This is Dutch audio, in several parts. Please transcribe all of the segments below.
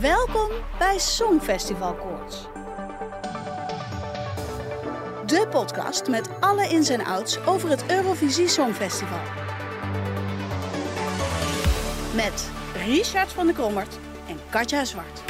Welkom bij Songfestival Koorts. De podcast met alle ins en outs over het Eurovisie Songfestival. Met Richard van der Krommert en Katja Zwart.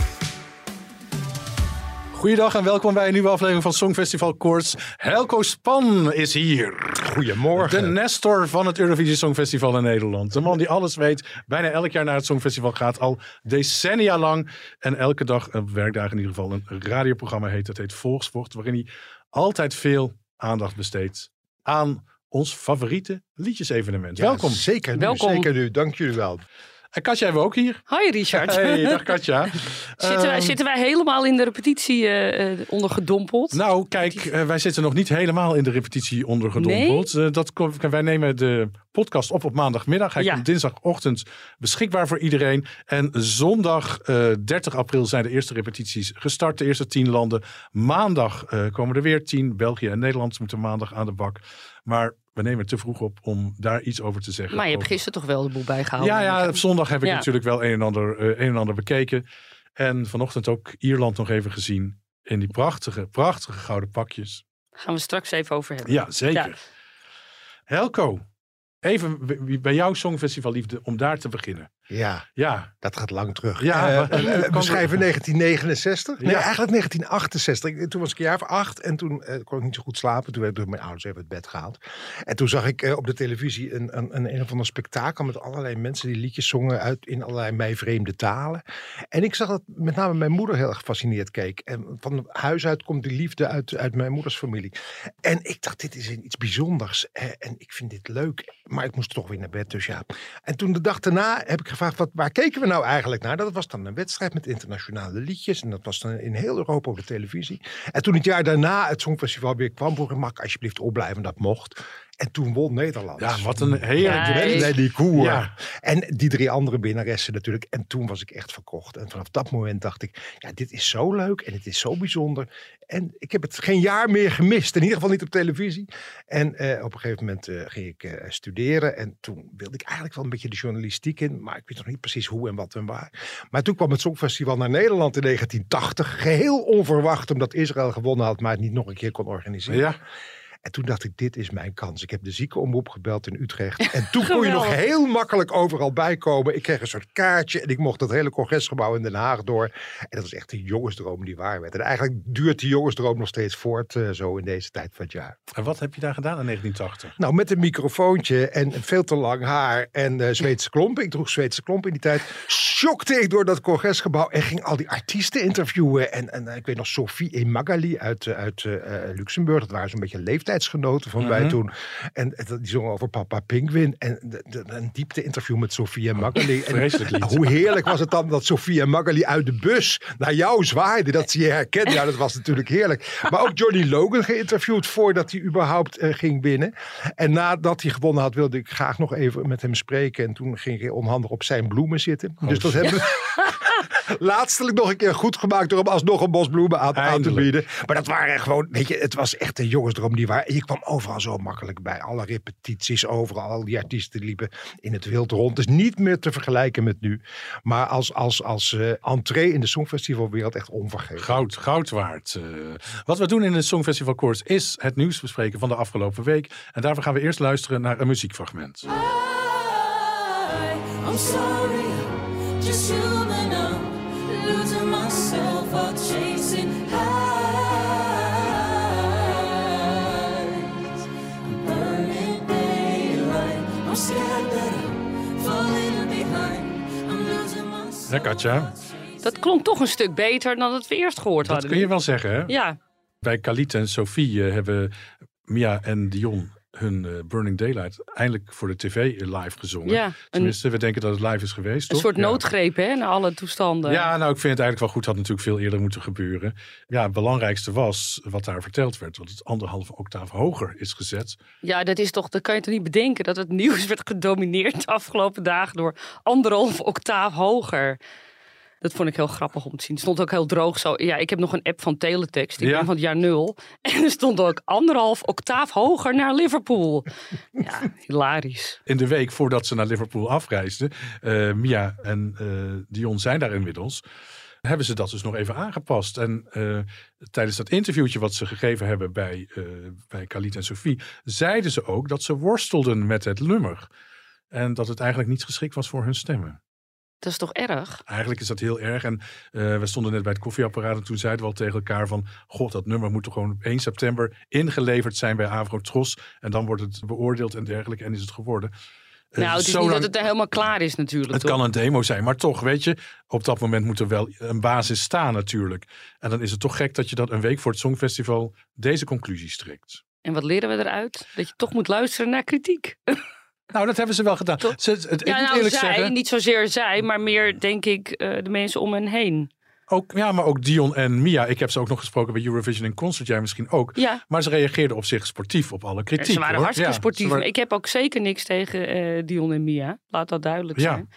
Goeiedag en welkom bij een nieuwe aflevering van Songfestival Koorts. Helco Span is hier. Goedemorgen. De Nestor van het Eurovisie Songfestival in Nederland. De man die alles weet, bijna elk jaar naar het Songfestival gaat, al decennia lang. En elke dag, een werkdag in ieder geval, een radioprogramma heet. Het heet Volksvocht, waarin hij altijd veel aandacht besteedt aan ons favoriete liedjesevenement. Ja, welkom. Zeker nu, Welkom. zeker nu. Dank jullie wel. En Katja hebben we ook hier. Hoi Richard. Hey, dag Katja. zitten, wij, Ehm, zitten wij helemaal in de repetitie eh, eh, ondergedompeld? Nou, kijk, eh, wij zitten nog niet helemaal in de repetitie ondergedompeld. Dat wij nemen de podcast op op maandagmiddag. Hij Ja. komt dinsdagochtend beschikbaar voor iedereen. En zondag eh, 30 april zijn de eerste repetities gestart. De eerste tien landen. Maandag komen er weer tien. België en Nederland moeten maandag aan de bak. Maar we nemen het te vroeg op om daar iets over te zeggen. maar je hebt Over- gisteren toch wel de boel bijgehouden? ja, ja, op zondag heb ik Ja. natuurlijk wel een en, ander, eh, een en ander bekeken. En vanochtend ook Ierland nog even gezien. In die prachtige, prachtige gouden pakjes. Gaan we straks even over hebben. Ja, zeker. Ja. Helco, even bij jouw Songfestivalliefde om daar te beginnen. Ja, Ja, dat gaat lang terug. Ja, Eh, maar- eh, kan- we schrijven 1969. Nee, Ja. eigenlijk 1968. Ik- Toen was ik een jaar of acht en toen eh, kon ik niet zo goed slapen. Toen werd ik door mijn ouders even het bed gehaald. En toen zag ik eh, op de televisie een, een, een, een of ander spektakel met allerlei mensen die liedjes zongen uit in allerlei mij vreemde talen. En ik zag dat met name mijn moeder heel erg gefascineerd keek. En van huis uit komt die liefde uit, uit mijn moeders familie. En ik dacht, dit is iets bijzonders. Eh, en ik vind dit leuk. Maar ik moest toch weer naar bed, dus ja. En toen de dag daarna heb ik waar keken we nou eigenlijk naar? Dat was dan een wedstrijd met internationale liedjes. En dat was dan in heel Europa op de televisie. En toen het jaar daarna het Songfestival weer kwam, vroeg ik, mag alsjeblieft opblijven? Dat mocht. En toen won Nederland. ja wat een heerlijk duet. Met Nelly Koer. Ja. En die drie andere winnaressen natuurlijk. En toen was ik echt verkocht. En vanaf dat moment dacht ik, ja, dit is zo leuk en het is zo bijzonder. En ik heb het geen jaar meer gemist. In ieder geval niet op televisie. En eh, op een gegeven moment eh, ging ik eh, studeren. En toen wilde ik eigenlijk wel een beetje de journalistiek in. Maar ik weet nog niet precies hoe en wat en waar. Maar toen kwam het Songfestival naar Nederland in 1980. Geheel onverwacht, omdat Israël gewonnen had, maar het niet nog een keer kon organiseren. Ja, En toen dacht ik, dit is mijn kans. Ik heb de ziekenomroep gebeld in Utrecht. En toen kon je nog heel makkelijk overal bijkomen. Ik kreeg een soort kaartje en ik mocht het hele congresgebouw in Den Haag door. En dat was echt een jongensdroom die waar werd. En eigenlijk duurt die jongensdroom nog steeds voort, eh, zo in deze tijd van het jaar. en wat heb je daar gedaan in 1980? Nou, met een microfoontje en veel te lang haar en eh Zweedse klompen. Ik droeg Zweedse klompen in die tijd. Schokte ik door dat congresgebouw en ging al die artiesten interviewen. En, en eh, ik weet nog Sophie E. Magali uit, uit Luxemburg. Dat waren zo'n beetje leeftijdsgenoten van mij Mhm. toen. En die zongen over Papa Pinguin. En de, de- een diepte interview met en Magali. En Vreselijk lied. hoe heerlijk was het dan dat Sophie en Magali uit de bus naar jou zwaaiden. Dat ze je herkenden. Ja, dat was natuurlijk heerlijk. Maar ook Johnny Logan geïnterviewd voordat hij überhaupt eh, ging winnen. En nadat hij gewonnen had, wilde ik graag nog even met hem spreken. En toen ging ik onhandig op zijn bloemen zitten. dus dat hebben we laatstelijk nog een keer goed gemaakt door hem alsnog een bos bloemen aan, aan te bieden. Maar dat waren gewoon, weet je, het was echt een jongensdroom die waar. En je kwam overal zo makkelijk bij. Alle repetities, overal. Al die artiesten liepen in het wild rond. Dus niet meer te vergelijken met nu. Maar als, als, als eh, entree in de Songfestivalwereld echt onvergetelijk. Goud, goud waard. Eh, wat we doen in het Songfestival Koorts is het nieuws bespreken van de afgelopen week. En daarvoor gaan we eerst luisteren naar een muziekfragment. I'm sorry, just human. I'm losing myself out chasing highs. I'm burning daylight. I'm scared that I'm falling behind. I'm losing myself. Ja, Katja, Dat klonk toch een stuk beter dan dat we eerst gehoord dat hadden. kun je wel zeggen. Hè? Ja, Bij Khalid en Sophie eh, hebben Mia en Dion hun eh, Burning Daylight eindelijk voor de tv live gezongen. Ja, een, Tenminste, we denken dat het live is geweest. een toch? soort Ja. noodgreep hè, naar alle toestanden. Ja, nou, ik vind het eigenlijk wel goed. Had natuurlijk veel eerder moeten gebeuren. Ja, het belangrijkste was wat daar verteld werd. Dat het anderhalve octaaf hoger is gezet. Ja, dat is toch, dat kan je toch niet bedenken dat het nieuws werd gedomineerd de afgelopen dagen door anderhalf octaaf hoger. Dat vond ik heel grappig om te zien. Het stond ook heel droog zo. Ja, ik heb nog een app van Teletext. Ik Ja. ben van het jaar nul. En er stond ook anderhalf octaaf hoger naar Liverpool. Ja, hilarisch. In de week voordat ze naar Liverpool afreisden. eh, Mia en eh, Dion zijn daar inmiddels. Hebben ze dat dus nog even aangepast. En eh, tijdens dat interviewtje wat ze gegeven hebben bij, eh bij Khalid en Sophie. zeiden ze ook dat ze worstelden met het nummer. En dat het eigenlijk niet geschikt was voor hun stemmen. Dat is toch erg? Eigenlijk is dat heel erg. En eh, we stonden net bij het koffieapparaat en toen zeiden we al tegen elkaar van... God, dat nummer moet toch gewoon op 1 september ingeleverd zijn bij Avrotros. En dan wordt het beoordeeld en dergelijke. En is het geworden. Eh, nou, het is niet dat het helemaal klaar is natuurlijk. het toch? kan een demo zijn, maar toch, weet je, op dat moment moet er wel een basis staan natuurlijk. En dan is het toch gek dat je dat een week voor het Songfestival deze conclusies trekt. En wat leren we eruit? Dat je toch moet luisteren naar kritiek. Nou, dat hebben ze wel gedaan. Ze, het, ik ja, nou, eerlijk zij, zeggen, niet zozeer zij, maar meer denk ik eh, de mensen om hen heen. ook, ja, maar ook Dion en Mia, ik heb ze ook nog gesproken bij Eurovision in Concert, jij misschien ook. Ja, Maar ze reageerden op zich sportief op alle kritiek. ze waren hoor. hartstikke sportief. waren- Ik heb ook zeker niks tegen eh, Dion en Mia. Laat dat duidelijk Ja. zijn.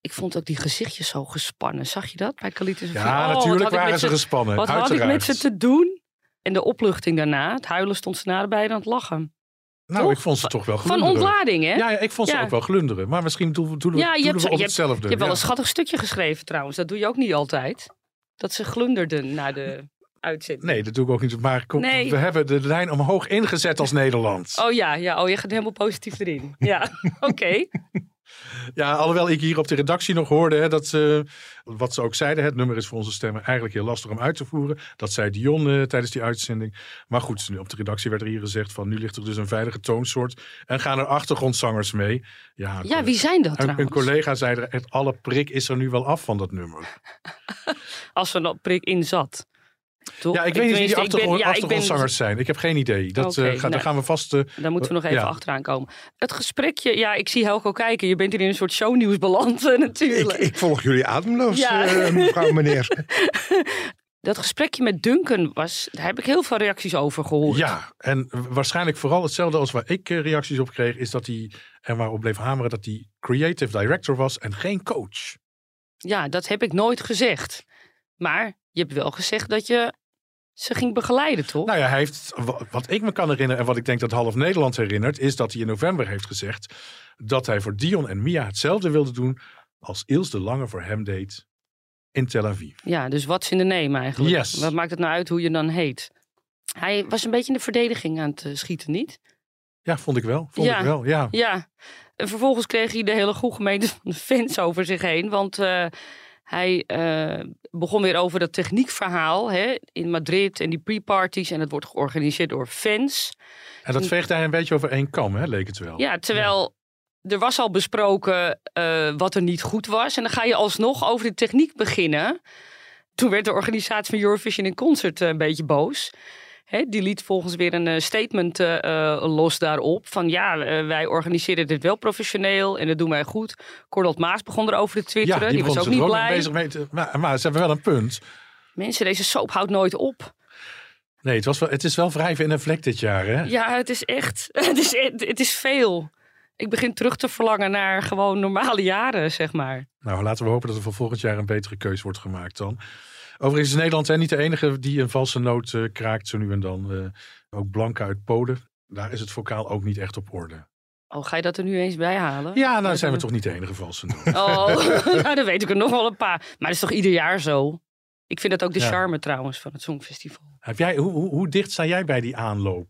Ik vond ook die gezichtjes zo gespannen. Zag je dat bij en Sophie? Ja, Oh, natuurlijk ik waren ze gespannen. Wat had ik met ze te doen? En de opluchting daarna, het huilen stond ze naderbij aan het lachen. Nou, toch? ik vond ze toch wel Van glunderen. ontlading, hè? Ja, ja, ik vond ze Ja. ook wel glunderen. Maar misschien doen, doen, Ja, je doen hebt, we je op hebt, hetzelfde. je hebt wel een schattig stukje geschreven trouwens. Dat doe je ook niet altijd. Dat ze glunderden na de uitzending. Nee, dat doe ik ook niet. Maar kom, Nee. we hebben de lijn omhoog ingezet als Nederland. Oh ja, ja, oh, je gaat helemaal positief erin. Ja, oké. Ja, alhoewel ik hier op de redactie nog hoorde hè, dat ze, wat ze ook zeiden, het nummer is voor onze stemmen eigenlijk heel lastig om uit te voeren. Dat zei Dion eh, tijdens die uitzending. Maar goed, nu op de redactie werd er hier gezegd van nu ligt er dus een veilige toonsoort en gaan er achtergrondzangers mee. Ja, Ja, wie zijn dat een, een trouwens? collega zei er, het alle prik is er nu wel af van dat nummer. Als er nog prik in zat. Toch? Ja, ik, weet niet wie die ben- achtergrond, ja, ben- achtergrondzangers zijn. Ik heb geen idee. Dat, eh, Daar nou. gaan we vast... eh, Daar moeten we nog even Ja. achteraan komen. Het gesprekje, ja, ik zie Helco kijken. Je bent hier in een soort shownieuws beland eh, Ik, natuurlijk. ik volg jullie ademloos, Ja. eh, mevrouw meneer. Dat gesprekje met Duncan was, daar heb ik heel veel reacties over gehoord. Ja, en waarschijnlijk vooral hetzelfde als waar ik eh, reacties op kreeg, is dat hij er maar op bleef hameren dat hij creative director was en geen coach. Ja, dat heb ik nooit gezegd. Maar je hebt wel gezegd dat je ze ging begeleiden, toch? Nou ja, hij heeft, wa- wat ik me kan herinneren en wat ik denk dat half Nederland herinnert, is dat hij in november heeft gezegd dat hij voor Dion en Mia hetzelfde wilde doen als Ilse de Lange voor hem deed in Tel Aviv. Ja, dus wat in de neem eigenlijk. Yes. Wat maakt het nou uit hoe je dan heet? Hij was een beetje in de verdediging aan het eh, schieten, niet? Ja, vond ik wel. Vond Ja. ik wel, ja. Ja. En vervolgens kreeg hij de hele goede gemeente van de fans over zich heen. Want eh, hij eh, begon weer over dat techniekverhaal hè, in Madrid en die pre-parties. En het wordt georganiseerd door fans. En dat veegde hij een beetje over één kam, hè, leek het wel. Ja, terwijl er was al besproken eh, wat er niet goed was. En dan ga je alsnog over de techniek beginnen. Toen werd de organisatie van Eurovision in Concert eh, een beetje boos. Die liet volgens weer een eh, statement eh, eh, los daarop. Van ja, wij organiseren dit wel professioneel en dat doen wij goed. Cordald Maas begon erover te twitteren. die, was begon ook niet blij. bezig mee te- maar, maar ze hebben wel een punt. Mensen, deze soap houdt nooit op. Nee, het, was wel, het is wel wrijven in een vlek dit jaar, hè? Ja, het is echt. Het is, het is veel. Ik begin terug te verlangen naar gewoon normale jaren, zeg maar. Nou, laten we hopen dat er voor volgend jaar een betere keus wordt gemaakt dan. Overigens is Nederland niet de enige die een valse noot eh, kraakt zo nu en dan. Eh, ook Blanca uit Polen. Daar is het vocaal ook niet echt op orde. Oh, ga je dat er nu eens bij halen? Ja, nou zijn we toch niet de enige valse noot. Oh, nou, dan weet ik er nog wel een paar. Maar dat is toch ieder jaar zo? Ik vind dat ook de Ja. charme trouwens van het Songfestival. Heb jij, hoe, hoe, hoe dicht sta jij bij die aanloop?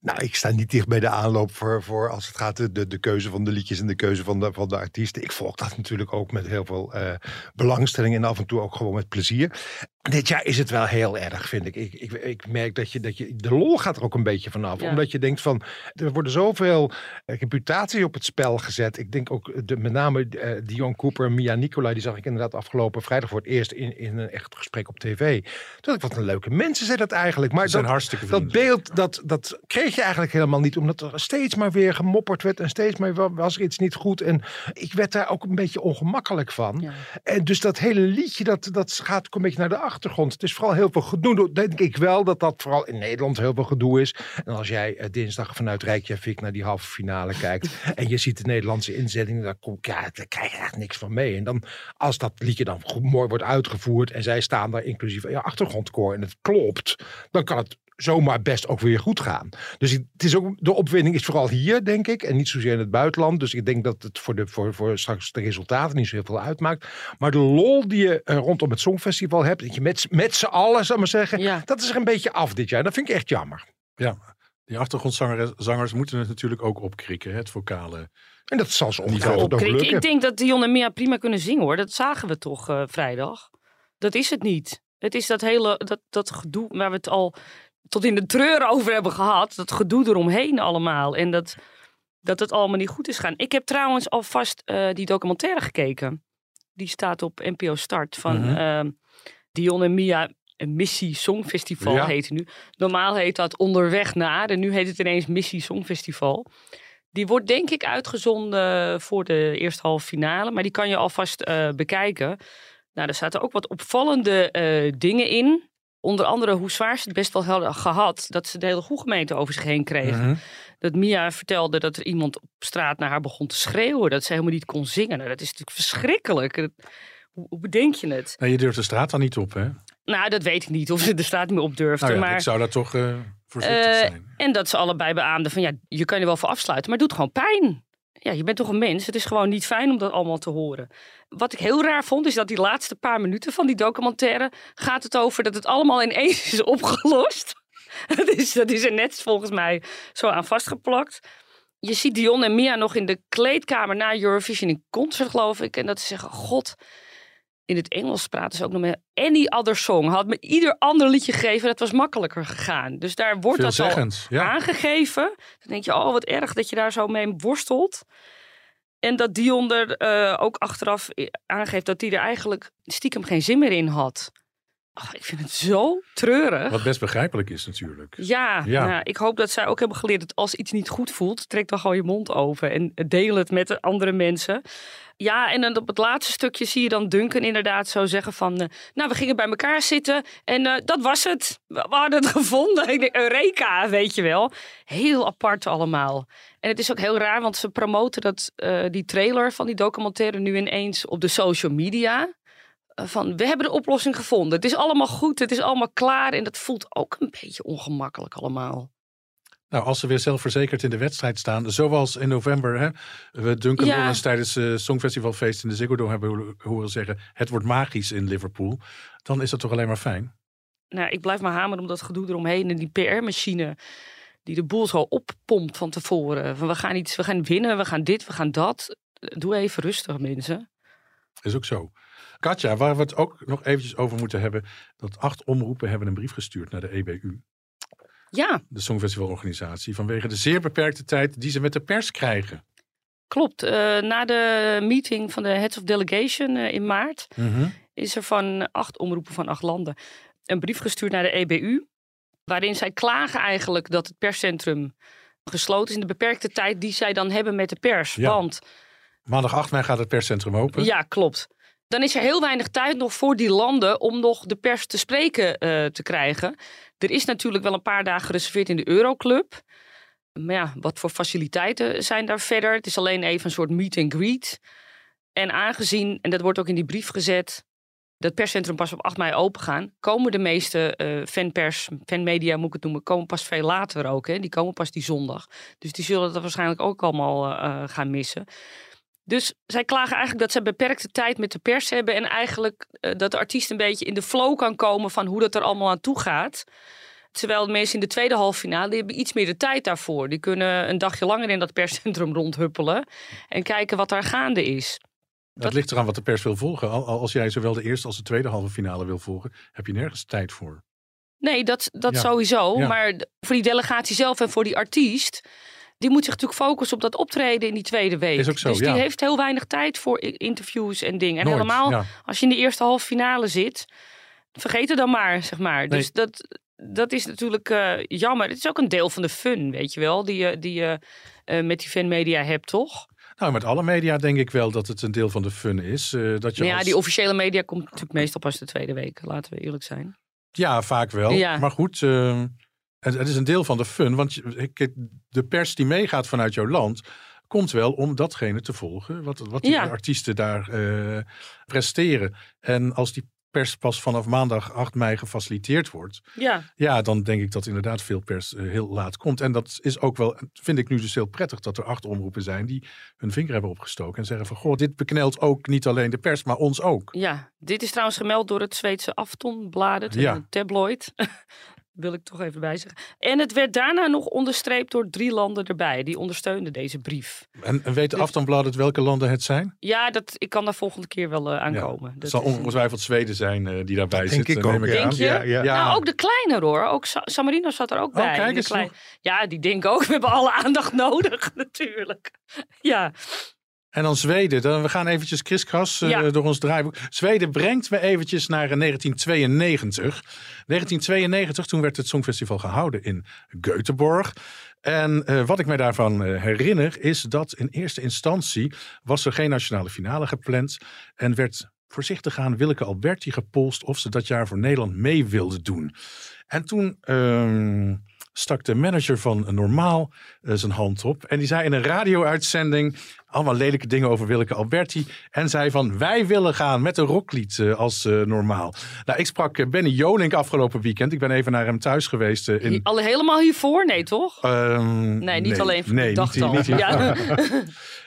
Nou, ik sta niet dicht bij de aanloop voor, voor als het gaat de, de, de keuze van de liedjes en de keuze van de, van de artiesten. Ik volg dat natuurlijk ook met heel veel eh, belangstelling en af en toe ook gewoon met plezier. Dit jaar is het wel heel erg, vind ik. Ik, ik, ik merk dat je, dat je. De lol gaat er ook een beetje vanaf. Ja. Omdat je denkt van. Er worden zoveel eh, reputaties op het spel gezet. Ik denk ook de, met name eh, Dion Cooper en Mia Nicolai. Die zag ik inderdaad afgelopen vrijdag voor het eerst in, in een echt gesprek op tv. Toen dacht ik, wat een leuke mensen zijn dat eigenlijk. Maar dat, hartstikke dat beeld, dat, dat kreeg je eigenlijk helemaal niet. Omdat er steeds maar weer gemopperd werd. En steeds maar wa- was er iets niet goed. En ik werd daar ook een beetje ongemakkelijk van. Ja. En dus dat hele liedje, dat, dat gaat ook een beetje naar de achtergrond. Het is vooral heel veel gedoe. Denk ik wel dat dat vooral in Nederland heel veel gedoe is. En als jij eh, dinsdag vanuit Reykjavik naar die halve finale kijkt. en je ziet de Nederlandse inzetting. Dan, kom, ja, daar krijg je echt niks van mee. En dan, als dat liedje dan goed, mooi wordt uitgevoerd. en zij staan daar inclusief ja, achtergrondkoor. en het klopt. dan kan het zomaar best ook weer goed gaan. Dus het is ook, de opwinding is vooral hier, denk ik. En niet zozeer in het buitenland. Dus ik denk dat het voor, de, voor, voor straks de resultaten niet zo heel veel uitmaakt. Maar de lol die je eh, rondom het Songfestival hebt. Dat je met, z'n- met z'n allen, zal ik maar zeggen. Ja. Dat is er een beetje af dit jaar. Dat vind ik echt jammer. Ja, die achtergrondzangers zangers moeten het natuurlijk ook opkrikken, hè, het vocale. En dat zal ze ongetwijfeld ook lukken. Ik denk dat Dion en Mia prima kunnen zingen hoor. Dat zagen we toch eh, vrijdag. Dat is het niet. Het is dat hele dat, dat gedoe waar we het al tot in de treur over hebben gehad. Dat gedoe eromheen allemaal. En dat, dat het allemaal niet goed is gaan. Ik heb trouwens alvast eh die documentaire gekeken. Die staat op NPO Start van Mhm. ehm, Dion en Mia. Een Missie Songfestival Ja. heet het nu. Normaal heet dat Onderweg naar. En nu heet het ineens Missie Songfestival. Die wordt denk ik uitgezonden voor de eerste halve finale. Maar die kan je alvast eh, bekijken. Nou, er zaten ook wat opvallende eh, dingen in. Onder andere hoe zwaar ze het best wel hadden gehad. Dat ze de hele goede gemeente over zich heen kregen. Mhm. Dat Mia vertelde dat er iemand op straat naar haar begon te schreeuwen. Dat ze helemaal niet kon zingen. Nou, dat is natuurlijk verschrikkelijk. Dat- Hoe, hoe bedenk je het? Nou, je durft de straat dan niet op, hè? Nou, dat weet ik niet of ze de straat meer op durfde. Nou ja, maar... ik zou daar toch eh, voorzichtig Eh, zijn. En dat ze allebei beaamden van ja, je kan je wel voor afsluiten, maar het doet gewoon pijn. Ja, je bent toch een mens. Het is gewoon niet fijn om dat allemaal te horen. Wat ik heel raar vond, is dat die laatste paar minuten van die documentaire gaat het over dat het allemaal ineens is opgelost. dat, is, dat is er net volgens mij zo aan vastgeplakt. Je ziet Dion en Mia nog in de kleedkamer na Eurovision in concert, geloof ik. En dat ze zeggen, god, in het Engels praten ze ook nog met any other song. Had me ieder ander liedje gegeven, dat was makkelijker gegaan. Dus daar wordt dat al ja. aangegeven. Dan denk je, oh wat erg dat je daar zo mee worstelt. En dat Dion er eh, ook achteraf aangeeft dat hij er eigenlijk stiekem geen zin meer in had. Ik vind het zo treurig. Wat best begrijpelijk is natuurlijk. Ja, Ja. nou, ik hoop dat zij ook hebben geleerd dat als iets niet goed voelt, trek dan gewoon je mond open en deel het met de andere mensen. Ja, en dan op het laatste stukje zie je dan Duncan inderdaad zo zeggen van, eh, nou, we gingen bij elkaar zitten en eh, dat was het. We, we hadden het gevonden. Ik denk, Eureka, weet je wel. Heel apart allemaal. En het is ook heel raar, want ze promoten dat, eh, die trailer van die documentaire nu ineens op de social media. Eh, Van, we hebben de oplossing gevonden. Het is allemaal goed, het is allemaal klaar. En dat voelt ook een beetje ongemakkelijk allemaal. Nou, als ze weer zelfverzekerd in de wedstrijd staan, zoals in november, hè, we Duncan Ja. Lawrence tijdens het Songfestivalfeest in de Ziggo Dome hebben ho- horen zeggen, het wordt magisch in Liverpool, dan is dat toch alleen maar fijn. Nou, ik blijf maar hameren om dat gedoe eromheen. En die PR-machine die de boel zo oppompt van tevoren. Van, we, gaan iets, we gaan winnen, we gaan dit, we gaan dat. Doe even rustig, mensen. Is ook zo. Katja, waar we het ook nog eventjes over moeten hebben, dat acht omroepen hebben een brief gestuurd naar de EBU, Ja, de Songfestivalorganisatie, vanwege de zeer beperkte tijd die ze met de pers krijgen. klopt. Eh, na de meeting van de Heads of Delegation eh, in maart... is er van acht omroepen van acht landen een brief gestuurd naar de EBU. Waarin zij klagen eigenlijk dat het perscentrum gesloten is in de beperkte tijd die zij dan hebben met de pers. Ja. Want Maandag 8 mei gaat het perscentrum open. ja, klopt. Dan is er heel weinig tijd nog voor die landen om nog de pers te spreken eh, te krijgen. Er is natuurlijk wel een paar dagen gereserveerd in de Euroclub. Maar ja, wat voor faciliteiten zijn daar verder? Het is alleen even een soort meet and greet. En aangezien, en dat wordt ook in die brief gezet, dat perscentrum pas op 8 mei open gaan, komen de meeste eh, fanpers, fanmedia moet ik het noemen, komen pas veel later ook. Hè? Die komen pas die zondag. Dus die zullen dat waarschijnlijk ook allemaal eh, gaan missen. Dus zij klagen eigenlijk dat ze beperkte tijd met de pers hebben. En eigenlijk eh, dat de artiest een beetje in de flow kan komen van hoe dat er allemaal aan toe gaat. Terwijl de mensen in de tweede halve finale hebben iets meer de tijd daarvoor. Die kunnen een dagje langer in dat perscentrum rondhuppelen. En kijken wat daar gaande is. Dat ligt eraan wat de pers wil volgen. Al, al- als jij zowel de eerste als de tweede halve finale wil volgen, heb je nergens tijd voor. Nee, dat, dat Ja. sowieso. Ja. Maar voor die delegatie zelf en voor die artiest... die moet zich natuurlijk focussen op dat optreden in die tweede week. Is ook zo, dus die ja. heeft heel weinig tijd voor interviews en dingen. En Nooit, helemaal ja. als je in de eerste halve finale zit... vergeet het dan maar, zeg maar. Dus dat, dat is natuurlijk eh, jammer. Het is ook een deel van de fun, weet je wel... die je, die je eh, met die fanmedia hebt, toch? Nou, met alle media denk ik wel dat het een deel van de fun is. eh, dat je Maar ja, als- die officiële media komt natuurlijk meestal pas de tweede week. Laten we eerlijk zijn. Ja, vaak wel. Ja. Maar goed, het, het is een deel van de fun. Want de pers die meegaat vanuit jouw land... komt wel om datgene te volgen wat, wat die Ja. artiesten daar eh, presteren. En als die pers pas vanaf maandag 8 mei gefaciliteerd wordt... Ja, ja, dan denk ik dat inderdaad veel pers eh, heel laat komt. En dat is ook wel, vind ik nu dus heel prettig... dat er acht omroepen zijn die hun vinger hebben opgestoken... en zeggen van, goh, dit beknelt ook niet alleen de pers, maar ons ook. ja, dit is trouwens gemeld door het Zweedse Aftonbladet, Ja. een tabloid. Wil ik toch even bijzeggen. En het werd daarna nog onderstreept door drie landen erbij. Die ondersteunden deze brief. En, en weet de Dus- Aftonbladet welke landen het zijn? Ja, dat, ik kan daar volgende keer wel eh, aankomen. Het Dat zal ongetwijfeld Zweden zijn eh, die daarbij Denk zit. ik eh, ook, neem ja. Denk je? Ja, ja. Nou, ook de kleine hoor. Ook Sa- San Marino zat er ook bij. kijk De eens klein- nog. Ja, die denken ook, we hebben alle aandacht nodig natuurlijk. Ja, En dan Zweden. Dan, we gaan eventjes kriskras eh, Ja. door ons draaiboek. Zweden brengt me eventjes naar eh, 1992. 1992, toen werd het Songfestival gehouden in Göteborg. En eh, wat ik mij daarvan herinner is dat in eerste instantie was er geen nationale finale gepland. En werd voorzichtig aan Willeke Alberti gepolst of ze dat jaar voor Nederland mee wilde doen. En toen ehm, stak de manager van Normaal eh, zijn hand op. En die zei in een radio-uitzending allemaal lelijke dingen over Willeke Alberti. En zei van, wij willen gaan met een rocklied eh, als eh, Normaal. Nou, ik sprak Benny Jolink afgelopen weekend. Ik ben even naar hem thuis geweest. in, alle helemaal hiervoor? Nee, toch? Ehm, Nee, niet alleen voor nee, dacht niet- al. niet Ja.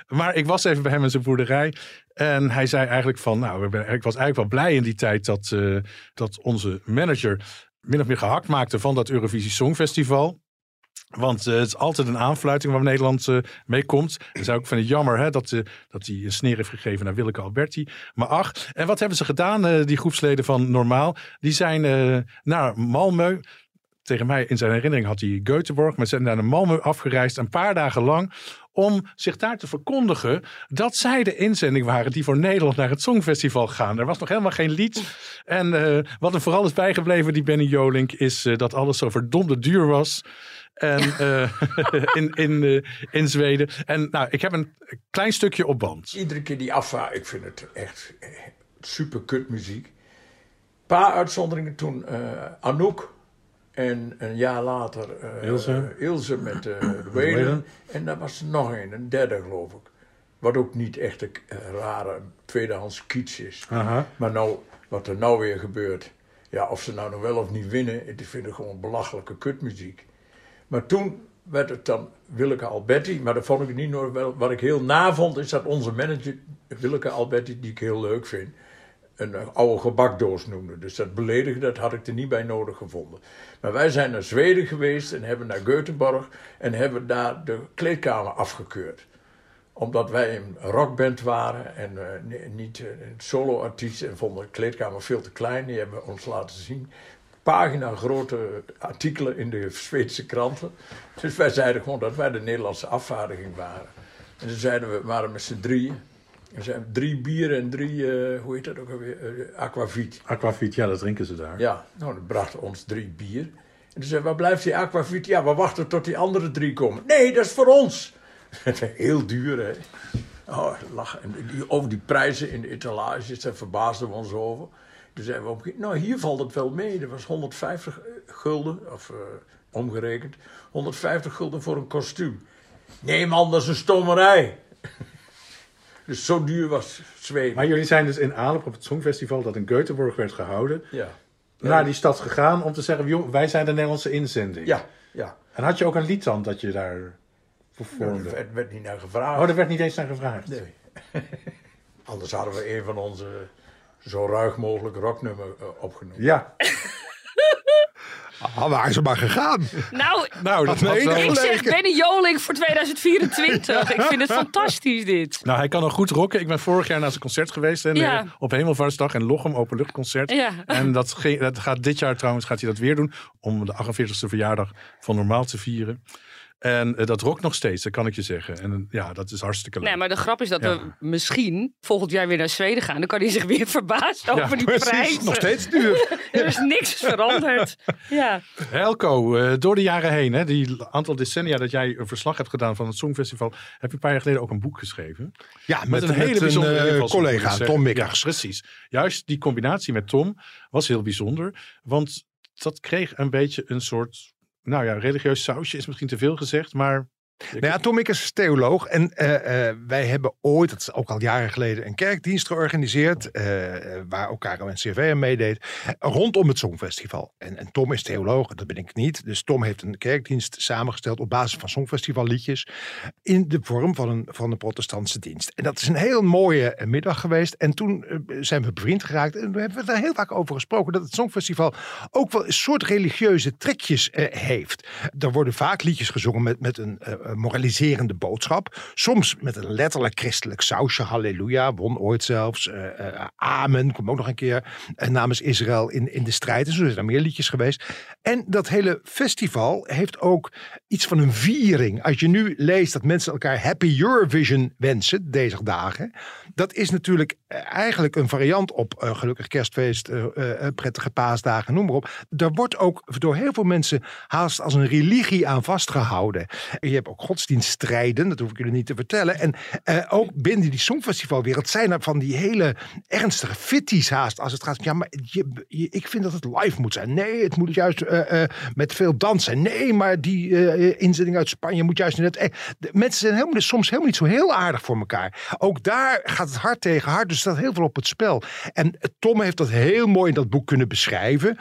Maar ik was even bij hem in zijn boerderij. En hij zei eigenlijk van, nou, ik was eigenlijk wel blij in die tijd dat, dat onze manager min of meer gehakt maakte van dat Eurovisie Songfestival. Want eh, het is altijd een aanfluiting waar Nederland eh, mee komt. Zei ook van het jammer hè, dat, eh, dat hij een sneer heeft gegeven naar Willeke Alberti. Maar ach, en wat hebben ze gedaan, die groepsleden van Normaal? Die zijn naar Malmö. Tegen mij in zijn herinnering had hij Göteborg, maar ze zijn naar Malmö afgereisd een paar dagen lang om zich daar te verkondigen dat zij de inzending waren die voor Nederland naar het Songfestival gaan. Er was nog helemaal geen lied. En eh, wat er vooral is bijgebleven, die Benny Jolink, is eh, dat alles zo verdomde duur was. En eh, in, in, in Zweden. En nou, ik heb een klein stukje op band. Iedere keer die afvaart, ik vind het echt super kut muziek. Een paar uitzonderingen toen Anouk en een jaar later eh, Ilse. Ilse met eh de. En daar was er nog een, een derde geloof ik. Wat ook niet echt een eh, rare tweedehands kiets is. Maar nou, wat er nou weer gebeurt. Ja, of ze nou nog wel of niet winnen, ik vind het gewoon belachelijke kutmuziek. Maar toen werd het dan Willeke Alberti, maar dat vond ik niet nog wel. Wat ik heel na vond, is dat onze manager, Willeke Alberti, die ik heel leuk vind, een eh, oude gebakdoos noemde. Dus dat beledigen, dat had ik er niet bij nodig gevonden. Maar wij zijn naar Zweden geweest en hebben naar Göteborg en hebben daar de kleedkamer afgekeurd omdat wij een rockband waren en eh, ni- niet eh, een solo-artiest en vonden de kleedkamer veel te klein. Die hebben ons laten zien. Pagina grote artikelen in de Zweedse kranten. Dus wij zeiden gewoon dat wij de Nederlandse afvaardiging waren. En toen zeiden we, we waren met z'n drieën. Er zijn drie bieren en drie, eh, hoe heet dat ook alweer, Eh, aquavit. Aquavit, ja, dat drinken ze daar. Ja, nou, dat bracht ons drie bier. En toen zei waar blijft die aquavit? Ja, we wachten tot die andere drie komen. Nee, dat is voor ons. Heel duur, hè. Oh, lachen. En die, over die prijzen in de etalages, daar verbaasden we ons over. Toen zeiden we, op, nou, hier valt het wel mee. Dat was 150 gulden, of eh, omgerekend, 150 gulden voor een kostuum. Nee man, dat is een stommerij. Dus zo duur was Zweden. Maar jullie zijn dus in Alep op het Songfestival dat in Göteborg werd gehouden. Ja. Naar die stad gegaan om te zeggen, joh, wij zijn de Nederlandse inzending. Ja, ja. En had je ook een lied dan dat je daar Nou, performde? er werd, werd niet naar gevraagd. Oh, daar werd niet eens naar gevraagd. Nee. Anders hadden we een van onze zo ruig mogelijk rocknummer eh, opgenomen. Ja. Ah, waar is ze maar gegaan? Nou, Nou, dat was me wel... ik zeg Benny Joling voor 2024. Ik vind het fantastisch dit. Nou, hij kan al goed rocken. Ik ben vorig jaar naar zijn concert geweest. En, Ja. eh, op Hemelvaartsdag in Lochem, openluchtconcert. Ja. En dat, ge- dat gaat dit jaar trouwens gaat hij dat weer doen. Om de 48e verjaardag van Normaal te vieren. En eh, dat rokt nog steeds, dat kan ik je zeggen. En eh, ja, dat is hartstikke leuk. Nee, maar de grap is dat Ja. we misschien volgend jaar weer naar Zweden gaan. Dan kan hij zich weer verbazen Ja, over die Precies, prijzen. nog steeds duur. Er is niks veranderd. Ja. Helco, eh, door de jaren heen, hè, die aantal decennia dat jij een verslag hebt gedaan van het Songfestival, heb je een paar jaar geleden ook een boek geschreven. Ja, met, Met, een hele met bijzondere collega. Tom Ja, Mikkers. precies. Juist die combinatie met Tom was heel bijzonder. Want dat kreeg een beetje een soort, nou ja, religieus sausje is misschien te veel gezegd, maar... Nou ja, Tom Mikkers is theoloog. En eh, eh, wij hebben ooit, dat is ook al jaren geleden, een kerkdienst georganiseerd. eh, waar ook KRO-NCRV aan meedeed. Rondom het Songfestival. En, en Tom is theoloog, dat ben ik niet. Dus Tom heeft een kerkdienst samengesteld op basis van Songfestivalliedjes. In de vorm van een, van een protestantse dienst. En dat is een heel mooie middag geweest. En toen zijn we bevriend geraakt. En we hebben daar heel vaak over gesproken. Dat het Songfestival ook wel een soort religieuze trekjes heeft. Er worden vaak liedjes gezongen met, met een moraliserende boodschap. Soms met een letterlijk christelijk sausje. Halleluja, won ooit zelfs. eh, eh, amen, komt ook nog een keer eh, namens Israël in, in de strijd. En zo zijn er meer liedjes geweest. En dat hele festival heeft ook iets van een viering. Als je nu leest dat mensen elkaar Happy Eurovision wensen deze dagen. Dat is natuurlijk eh, eigenlijk een variant op eh, gelukkig kerstfeest, eh, eh, eh, prettige paasdagen, noem maar op. Daar wordt ook door heel veel mensen haast als een religie aan vastgehouden. Je hebt ook godsdienststrijden, dat hoef ik jullie niet te vertellen. En eh, ook binnen die Songfestivalwereld zijn er van die hele ernstige fitties haast. Als het gaat, ja, maar je, ik vind dat het live moet zijn. Nee, het moet juist eh, eh, met veel dans zijn. Nee, maar die inzending uit Spanje moet juist net. Eh, mensen zijn helemaal, soms helemaal niet zo heel aardig voor elkaar. Ook daar gaat het hard tegen hard. Dus er staat heel veel op het spel. En Tom heeft dat heel mooi in dat boek kunnen beschrijven.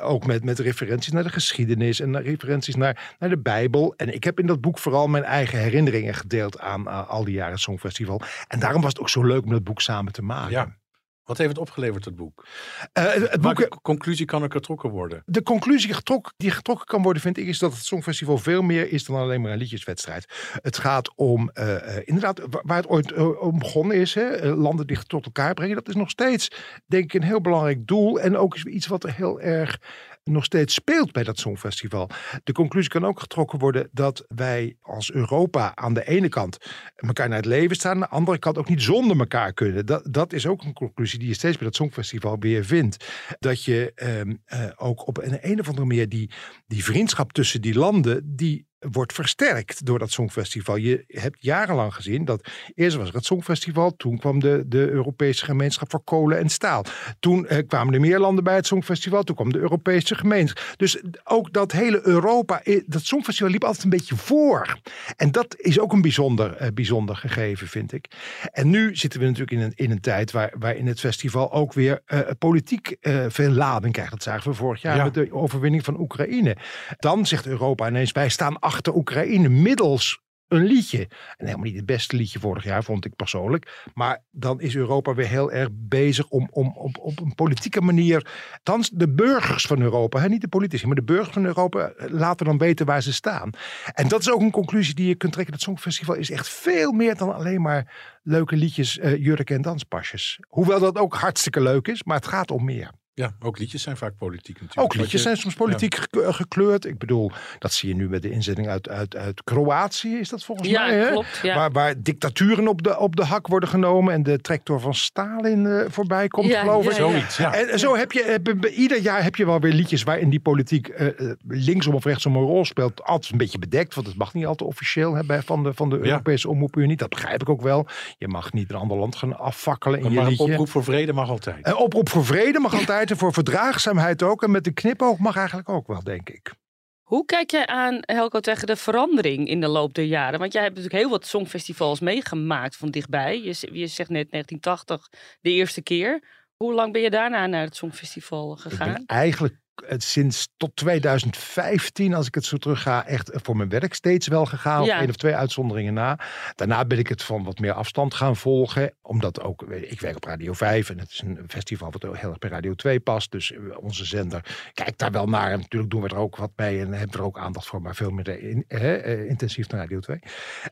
Ook met, met referenties naar de geschiedenis en naar referenties naar, naar de Bijbel. En ik heb in dat boek vooral mijn eigen herinneringen gedeeld aan eh, al die jaren Songfestival. En daarom was het ook zo leuk om dat boek samen te maken. Ja. Wat heeft het opgeleverd, het boek? Eh, het boek, conclusie kan er getrokken worden? de conclusie getrokken, die getrokken kan worden, vind ik, is dat het Songfestival veel meer is dan alleen maar een liedjeswedstrijd. Het gaat om, eh, eh, inderdaad, wa- waar het ooit eh, om begonnen is, hè, eh, landen dicht tot elkaar brengen. Dat is nog steeds, denk ik, een heel belangrijk doel. En ook iets wat er heel erg nog steeds speelt bij dat Songfestival. De conclusie kan ook getrokken worden dat wij als Europa aan de ene kant elkaar naar het leven staan, aan de andere kant ook niet zonder elkaar kunnen. Dat, dat is ook een conclusie die je steeds bij dat Songfestival weer vindt. Dat je ehm, eh, ook op een, een of andere manier die, die vriendschap tussen die landen, die wordt versterkt door dat Songfestival. Je hebt jarenlang gezien dat eerst was er het Songfestival, toen kwam de, de Europese gemeenschap voor kolen en staal. Toen eh, kwamen er meer landen bij het Songfestival, toen kwam de Europese gemeenschap. Dus ook dat hele Europa, dat Songfestival liep altijd een beetje voor. En dat is ook een bijzonder, eh, bijzonder gegeven, vind ik. En nu zitten we natuurlijk in een, in een tijd waar, waarin het festival ook weer eh, politiek eh, veel lading krijgt. Dat zagen we vorig jaar Ja. met de overwinning van Oekraïne. Dan zegt Europa ineens, wij staan achter Oekraïne middels een liedje. En helemaal niet het beste liedje vorig jaar, vond ik persoonlijk. Maar dan is Europa weer heel erg bezig om, om, op, een politieke manier... Dan de burgers van Europa, hè, niet de politici, maar de burgers van Europa... eh, laten dan weten waar ze staan. En dat is ook een conclusie die je kunt trekken. Het Songfestival is echt veel meer dan alleen maar leuke liedjes, eh, jurken en danspasjes. Hoewel dat ook hartstikke leuk is, maar het gaat om meer. Ja, ook liedjes zijn vaak politiek natuurlijk. Ook liedjes je- zijn soms politiek eh, gekleurd. Ik bedoel, dat zie je nu met de inzetting uit, uit, uit Kroatië, is dat volgens Ja, mij. Hè? klopt, ja. Waar, waar dictaturen op de, op de hak worden genomen en de tractor van Stalin eh, voorbij komt, Ja, geloof ja, ik. ja. Zoiets, ja. En zo heb je, ieder jaar heb je wel weer liedjes waarin die politiek eh, eh, linksom of rechtsom een rol speelt. Altijd een beetje bedekt, want het mag niet altijd officieel hè, bij- van de, van de Ja. Europese omroepuur niet. Dat begrijp ik ook wel. Je mag niet een ander land gaan afvakkelen in je Maar een liedje. oproep voor vrede mag altijd. En oproep voor vrede mag altijd voor verdraagzaamheid ook. En met de knipoog mag eigenlijk ook wel, denk ik. Hoe kijk jij aan, Helco, tegen de verandering in de loop der jaren? Want jij hebt natuurlijk heel wat songfestivals meegemaakt van dichtbij. Je, zegt net 1980 de eerste keer. Hoe lang ben je daarna naar het Songfestival Ik gegaan? ben eigenlijk sinds tot 2015, als ik het zo terug ga, echt voor mijn werk steeds wel gegaan. Ja. Op één of twee uitzonderingen na. Daarna ben ik het van wat meer afstand gaan volgen. Omdat ook, eh, ik werk op Radio 5 en het is een festival wat heel erg bij Radio 2 past. Dus eh, onze zender kijkt daar wel naar. En natuurlijk doen we er ook wat mee en hebben we er ook aandacht voor. Maar veel meer eh, in- eh, eh, intensief naar Radio 2.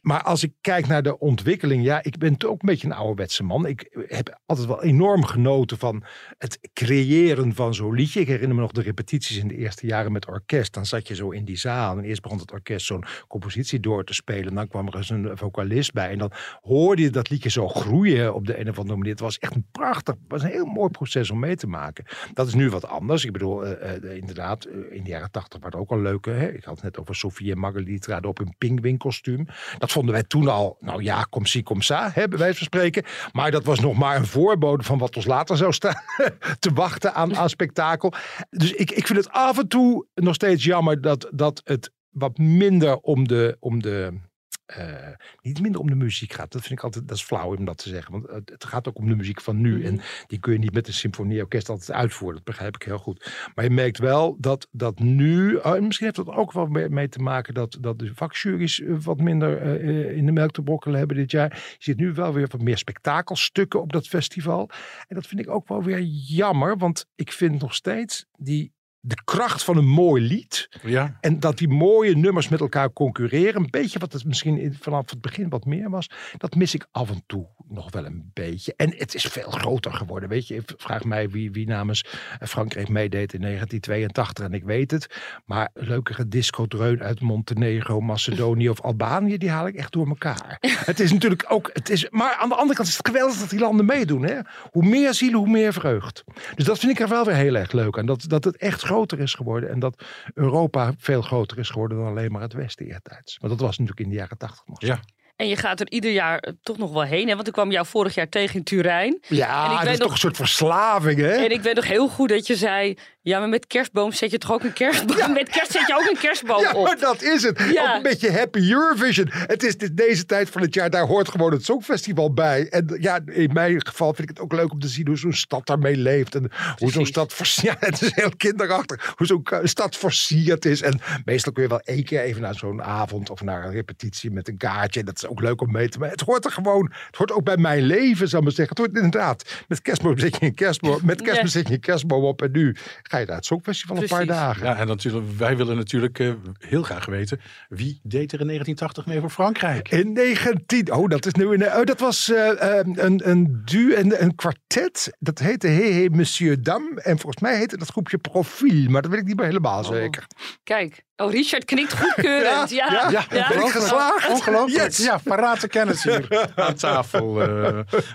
Maar als ik kijk naar de ontwikkeling, ja, ik ben toch ook een beetje een ouderwetse man. Ik heb altijd wel enorm genoten van het creëren van zo'n liedje. Ik herinner me nog de repetities in de eerste jaren met orkest. Dan zat je zo in die zaal en eerst begon het orkest zo'n compositie door te spelen. Dan kwam er eens een vocalist bij en dan hoorde je dat liedje zo groeien op de een of andere manier. Het was echt een prachtig, was een heel mooi proces om mee te maken. Dat is nu wat anders. Ik bedoel, eh, eh, inderdaad, eh, in de jaren tachtig waren ook al leuke. Hè? Ik had het net over Sofie en traden op in pingwinkostuum. Dat vonden wij toen al, nou ja, kom si, kom sa, hè, bij van spreken. Maar dat was nog maar een voorbode van wat ons later zou staan te wachten aan, aan spektakel. Dus ik, ik vind het af en toe nog steeds jammer dat, dat het wat minder om de, om de eh, niet minder om de muziek gaat. Dat vind ik altijd, dat is flauw om dat te zeggen. Want het, gaat ook om de muziek van nu. En die kun je niet met een symfonieorkest altijd uitvoeren. Dat begrijp ik heel goed. Maar je merkt wel dat, dat nu, oh, en misschien heeft dat ook wel mee, mee te maken dat, dat de vakjuries eh, wat minder eh, in de melk te brokkelen hebben dit jaar. Je ziet nu wel weer wat meer spektakelstukken op dat festival. En dat vind ik ook wel weer jammer, want ik vind nog steeds die, de kracht van een mooi lied. Ja, En dat die mooie nummers met elkaar concurreren. Een beetje wat het misschien vanaf het begin wat meer was. Dat mis ik af en toe nog wel een beetje. En het is veel groter geworden. Weet je, vraag mij wie, wie namens Frankrijk meedeed in 1982. En ik weet het. Maar leukere disco-dreun uit Montenegro, Macedonië of Albanië. Die haal ik echt door elkaar. het is natuurlijk ook. Het is, maar aan de andere kant is het geweldig dat die landen meedoen. Hè? Hoe meer zielen, hoe meer vreugd. Dus dat vind ik er wel weer heel erg leuk aan. Dat, dat het echt groter is geworden. En dat Europa veel groter is geworden dan alleen maar het Westen eertijds. Maar dat was natuurlijk in de jaren tachtig nog. Ja. En je gaat er ieder jaar eh, toch nog wel heen. Hè? Want ik kwam jou vorig jaar tegen in Turijn. Ja, En ik dat is nog- toch een soort verslaving, hè? En ik weet nog heel goed dat je zei... Ja, maar met kerstboom zet je toch ook een kerstboom... Met kerst zet je ook een kerstboom Ja, op. maar dat is het. Ja. Ook een beetje happy Eurovision. Het is dit- deze tijd van het jaar, daar hoort gewoon het Songfestival bij. En ja, in mijn geval vind ik het ook leuk om te zien hoe zo'n stad daarmee leeft. En hoe zo'n stad versierd Ja, het is heel kinderachtig. Hoe zo'n stad versierd is. En meestal kun je wel één keer even naar zo'n avond of naar een repetitie met een kaartje. Dat is ook leuk om mee te maken. Het hoort er gewoon. Het hoort ook bij mijn leven, zal ik maar zeggen. Het hoort inderdaad. Met kerstboom zet je een kerstboom. Met kerstboom Ja. zet je een kerstboom op. En nu ga je naar het Songfestival een paar dagen. ja en natuurlijk, wij willen natuurlijk eh, heel graag weten wie deed er in 1980 mee voor Frankrijk. In 19. Oh, dat is nu een. Oh, dat was eh, eh, een, een du en een kwartet. Dat heette Hey Hey Monsieur Dam. En volgens mij heette dat groepje Profiel. Maar dat weet ik niet meer helemaal zeker. Kijk. Oh, Richard knikt goedkeurend. Ja, Ja, ja, ja. Ben ik geslaagd? Ongelooflijk. Yes. Ja, parate kennis hier aan tafel. eh.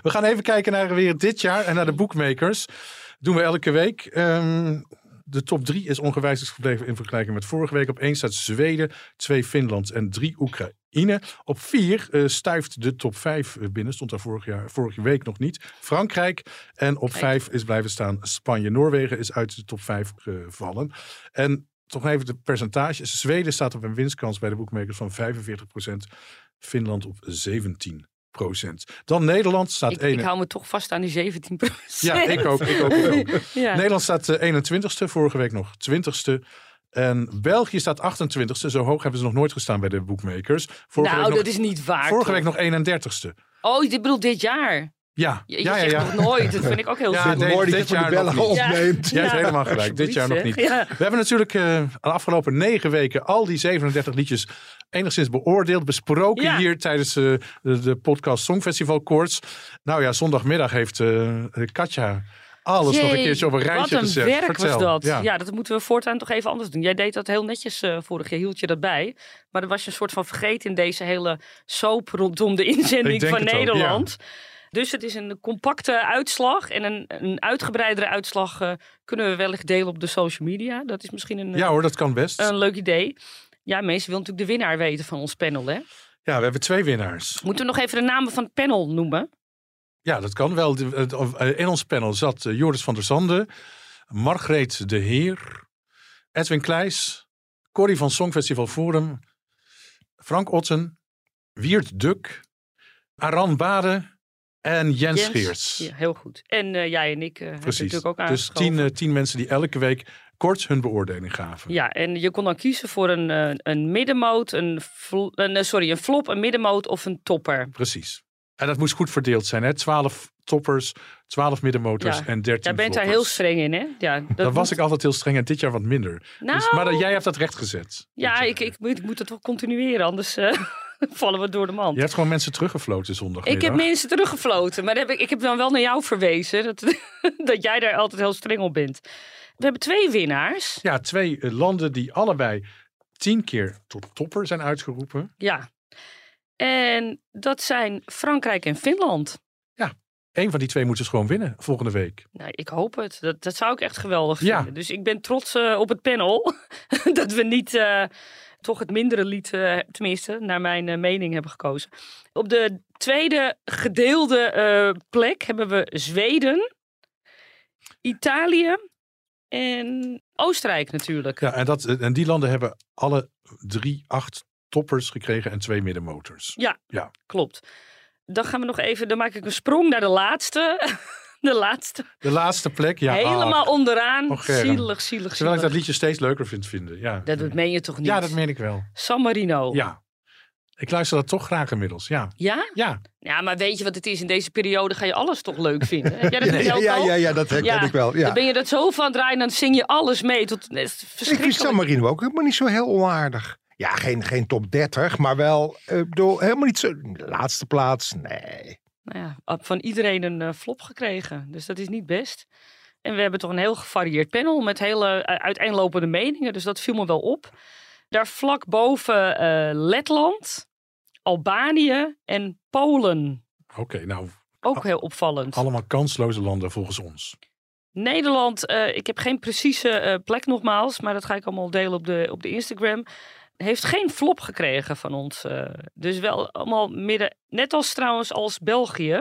we gaan even kijken naar weer dit jaar en naar de bookmakers. Doen we elke week. Ehm, de top drie is ongewijzigd gebleven in vergelijking met vorige week. Op één staat Zweden, twee Finland en drie Oekraïne. Op vier eh, stuift de top vijf binnen. Stond daar vorig jaar, vorige week nog niet. Frankrijk. En op Kijk. vijf is blijven staan Spanje. Noorwegen is uit de top vijf gevallen. En toch even de percentages. Zweden staat op een winstkans bij de boekmakers van 45%. Finland op 17%. Dan Nederland staat Ik, 1. ik hou me toch vast aan die 17 Ja, ik ook. Ik ook, ik ook. Ja. Nederland staat eh, 21ste, vorige week nog 20ste. En België staat 28ste. Zo hoog hebben ze nog nooit gestaan bij de bookmakers. Vorige nou, week nog, dat is niet waar. vorige toch? week nog 31ste. Oh, dit bedoelt dit jaar. Ja, Je, je ja, ja. zegt ja. nog nooit. Dat vind ik ook heel Ja, nee, Mooi dat dit je voor de jaar nog niet. Ja. opneemt. Jij hebt Ja. helemaal gelijk. Dit jaar nog niet. Ja. We hebben natuurlijk eh, de afgelopen negen weken al die 37 liedjes enigszins beoordeeld, besproken Ja. hier tijdens eh, de, de podcast Songfestival Koorts. Nou ja, zondagmiddag heeft eh, Katja alles nog een keertje op een rijtje Wat een gezet. werk Vertel. was dat. Ja. Ja. dat moeten we voortaan toch even anders doen. Jij deed dat heel netjes eh, vorig jaar, hield je dat bij. Maar dat was je een soort van vergeten in deze hele soap rondom de inzending van ook, Nederland. Dus het is een compacte uitslag en een, een uitgebreidere uitslag eh, kunnen we wellicht delen op de social media. Dat is misschien een, ja hoor, dat kan best. een leuk idee. Ja, mensen willen natuurlijk de winnaar weten van ons panel. Hè? ja, we hebben twee winnaars. Moeten we nog even de namen van het panel noemen? Ja, dat kan wel. Eh, In ons panel zat eh, Joris van der Zande, Margreet de Heer, Edwin Kleijs, Corrie van Songfestival Forum, Frank Otten, Wiert Duk, Aran Bade, En Jens, Jens. Geerts. Ja, heel goed. En eh, jij en ik eh hebben natuurlijk ook Dus aangeschoven. tien, eh, tien mensen die elke week kort hun beoordeling gaven. Ja, en je kon dan kiezen voor een, een middenmoot, een, een, sorry, een flop, een middenmoot of een topper. Precies. En dat moest goed verdeeld zijn. Hè? 12 toppers, 12 middenmotors Ja. en 13 Jij bent daar heel streng in, hè? Ja, dat Daar was ik altijd heel streng en dit jaar wat minder. Nou, Dus, maar jij hebt dat rechtgezet. ja, moet ik, ik, moet, ik moet het toch continueren, anders vallen we door de mand. Je hebt gewoon mensen teruggefloten zondag. Ik heb mensen teruggefloten, maar heb ik, ik heb dan wel naar jou verwezen. Dat, dat jij daar altijd heel streng op bent. We hebben twee winnaars. Ja, twee eh, landen die allebei tien keer tot topper zijn uitgeroepen. Ja. En dat zijn Frankrijk en Finland. Eén van die twee moet dus gewoon winnen volgende week. Nou, ik hoop het. Dat, dat zou ik echt geweldig Ja. vinden. Dus ik ben trots eh, op het panel. dat we niet eh, toch het mindere lied, eh, tenminste, naar mijn eh, mening hebben gekozen. Op de tweede gedeelde eh, plek hebben we Zweden, Italië en Oostenrijk natuurlijk. Ja, en, dat, en die landen hebben alle drie acht toppers gekregen en twee middenmotors. Klopt. Dan gaan we nog even, dan maak ik een sprong naar de laatste. De laatste. De laatste plek, ja. Helemaal ach, onderaan. Och, Gerda. zielig, zielig, terwijl ik dat zielig. liedje steeds leuker vind vinden. Ja, Dat, dat meen je toch niet? ja dat meen ik wel. San Marino. Ja. Ik luister dat toch graag inmiddels, ja. Ja? Ja, Ja, maar weet je wat het is? In deze periode ga je alles toch leuk vinden. Heb jij dat Ja, ja, ja, ja, dat herken Ja, ik wel. Ja. Dan ben je dat zo van draaien, dan zing je alles mee. Tot, het Ik vind. San Marino ook helemaal niet zo heel onaardig. Ja, geen, geen top 30, maar wel bedoel, helemaal niet zo. Laatste plaats, nee. Nou ja, van iedereen een eh, flop gekregen. Dus dat is niet best. En we hebben toch een heel gevarieerd panel met hele uiteenlopende meningen. Dus dat viel me wel op. Daar vlak boven eh, Letland, Albanië en Polen. oké. nou, Ook heel opvallend. allemaal kansloze landen volgens ons. Nederland, eh, ik heb geen precieze plek nogmaals, maar dat ga ik allemaal delen op de, op de Instagram. Heeft geen flop gekregen van ons. eh. dus wel allemaal midden, net als trouwens als België.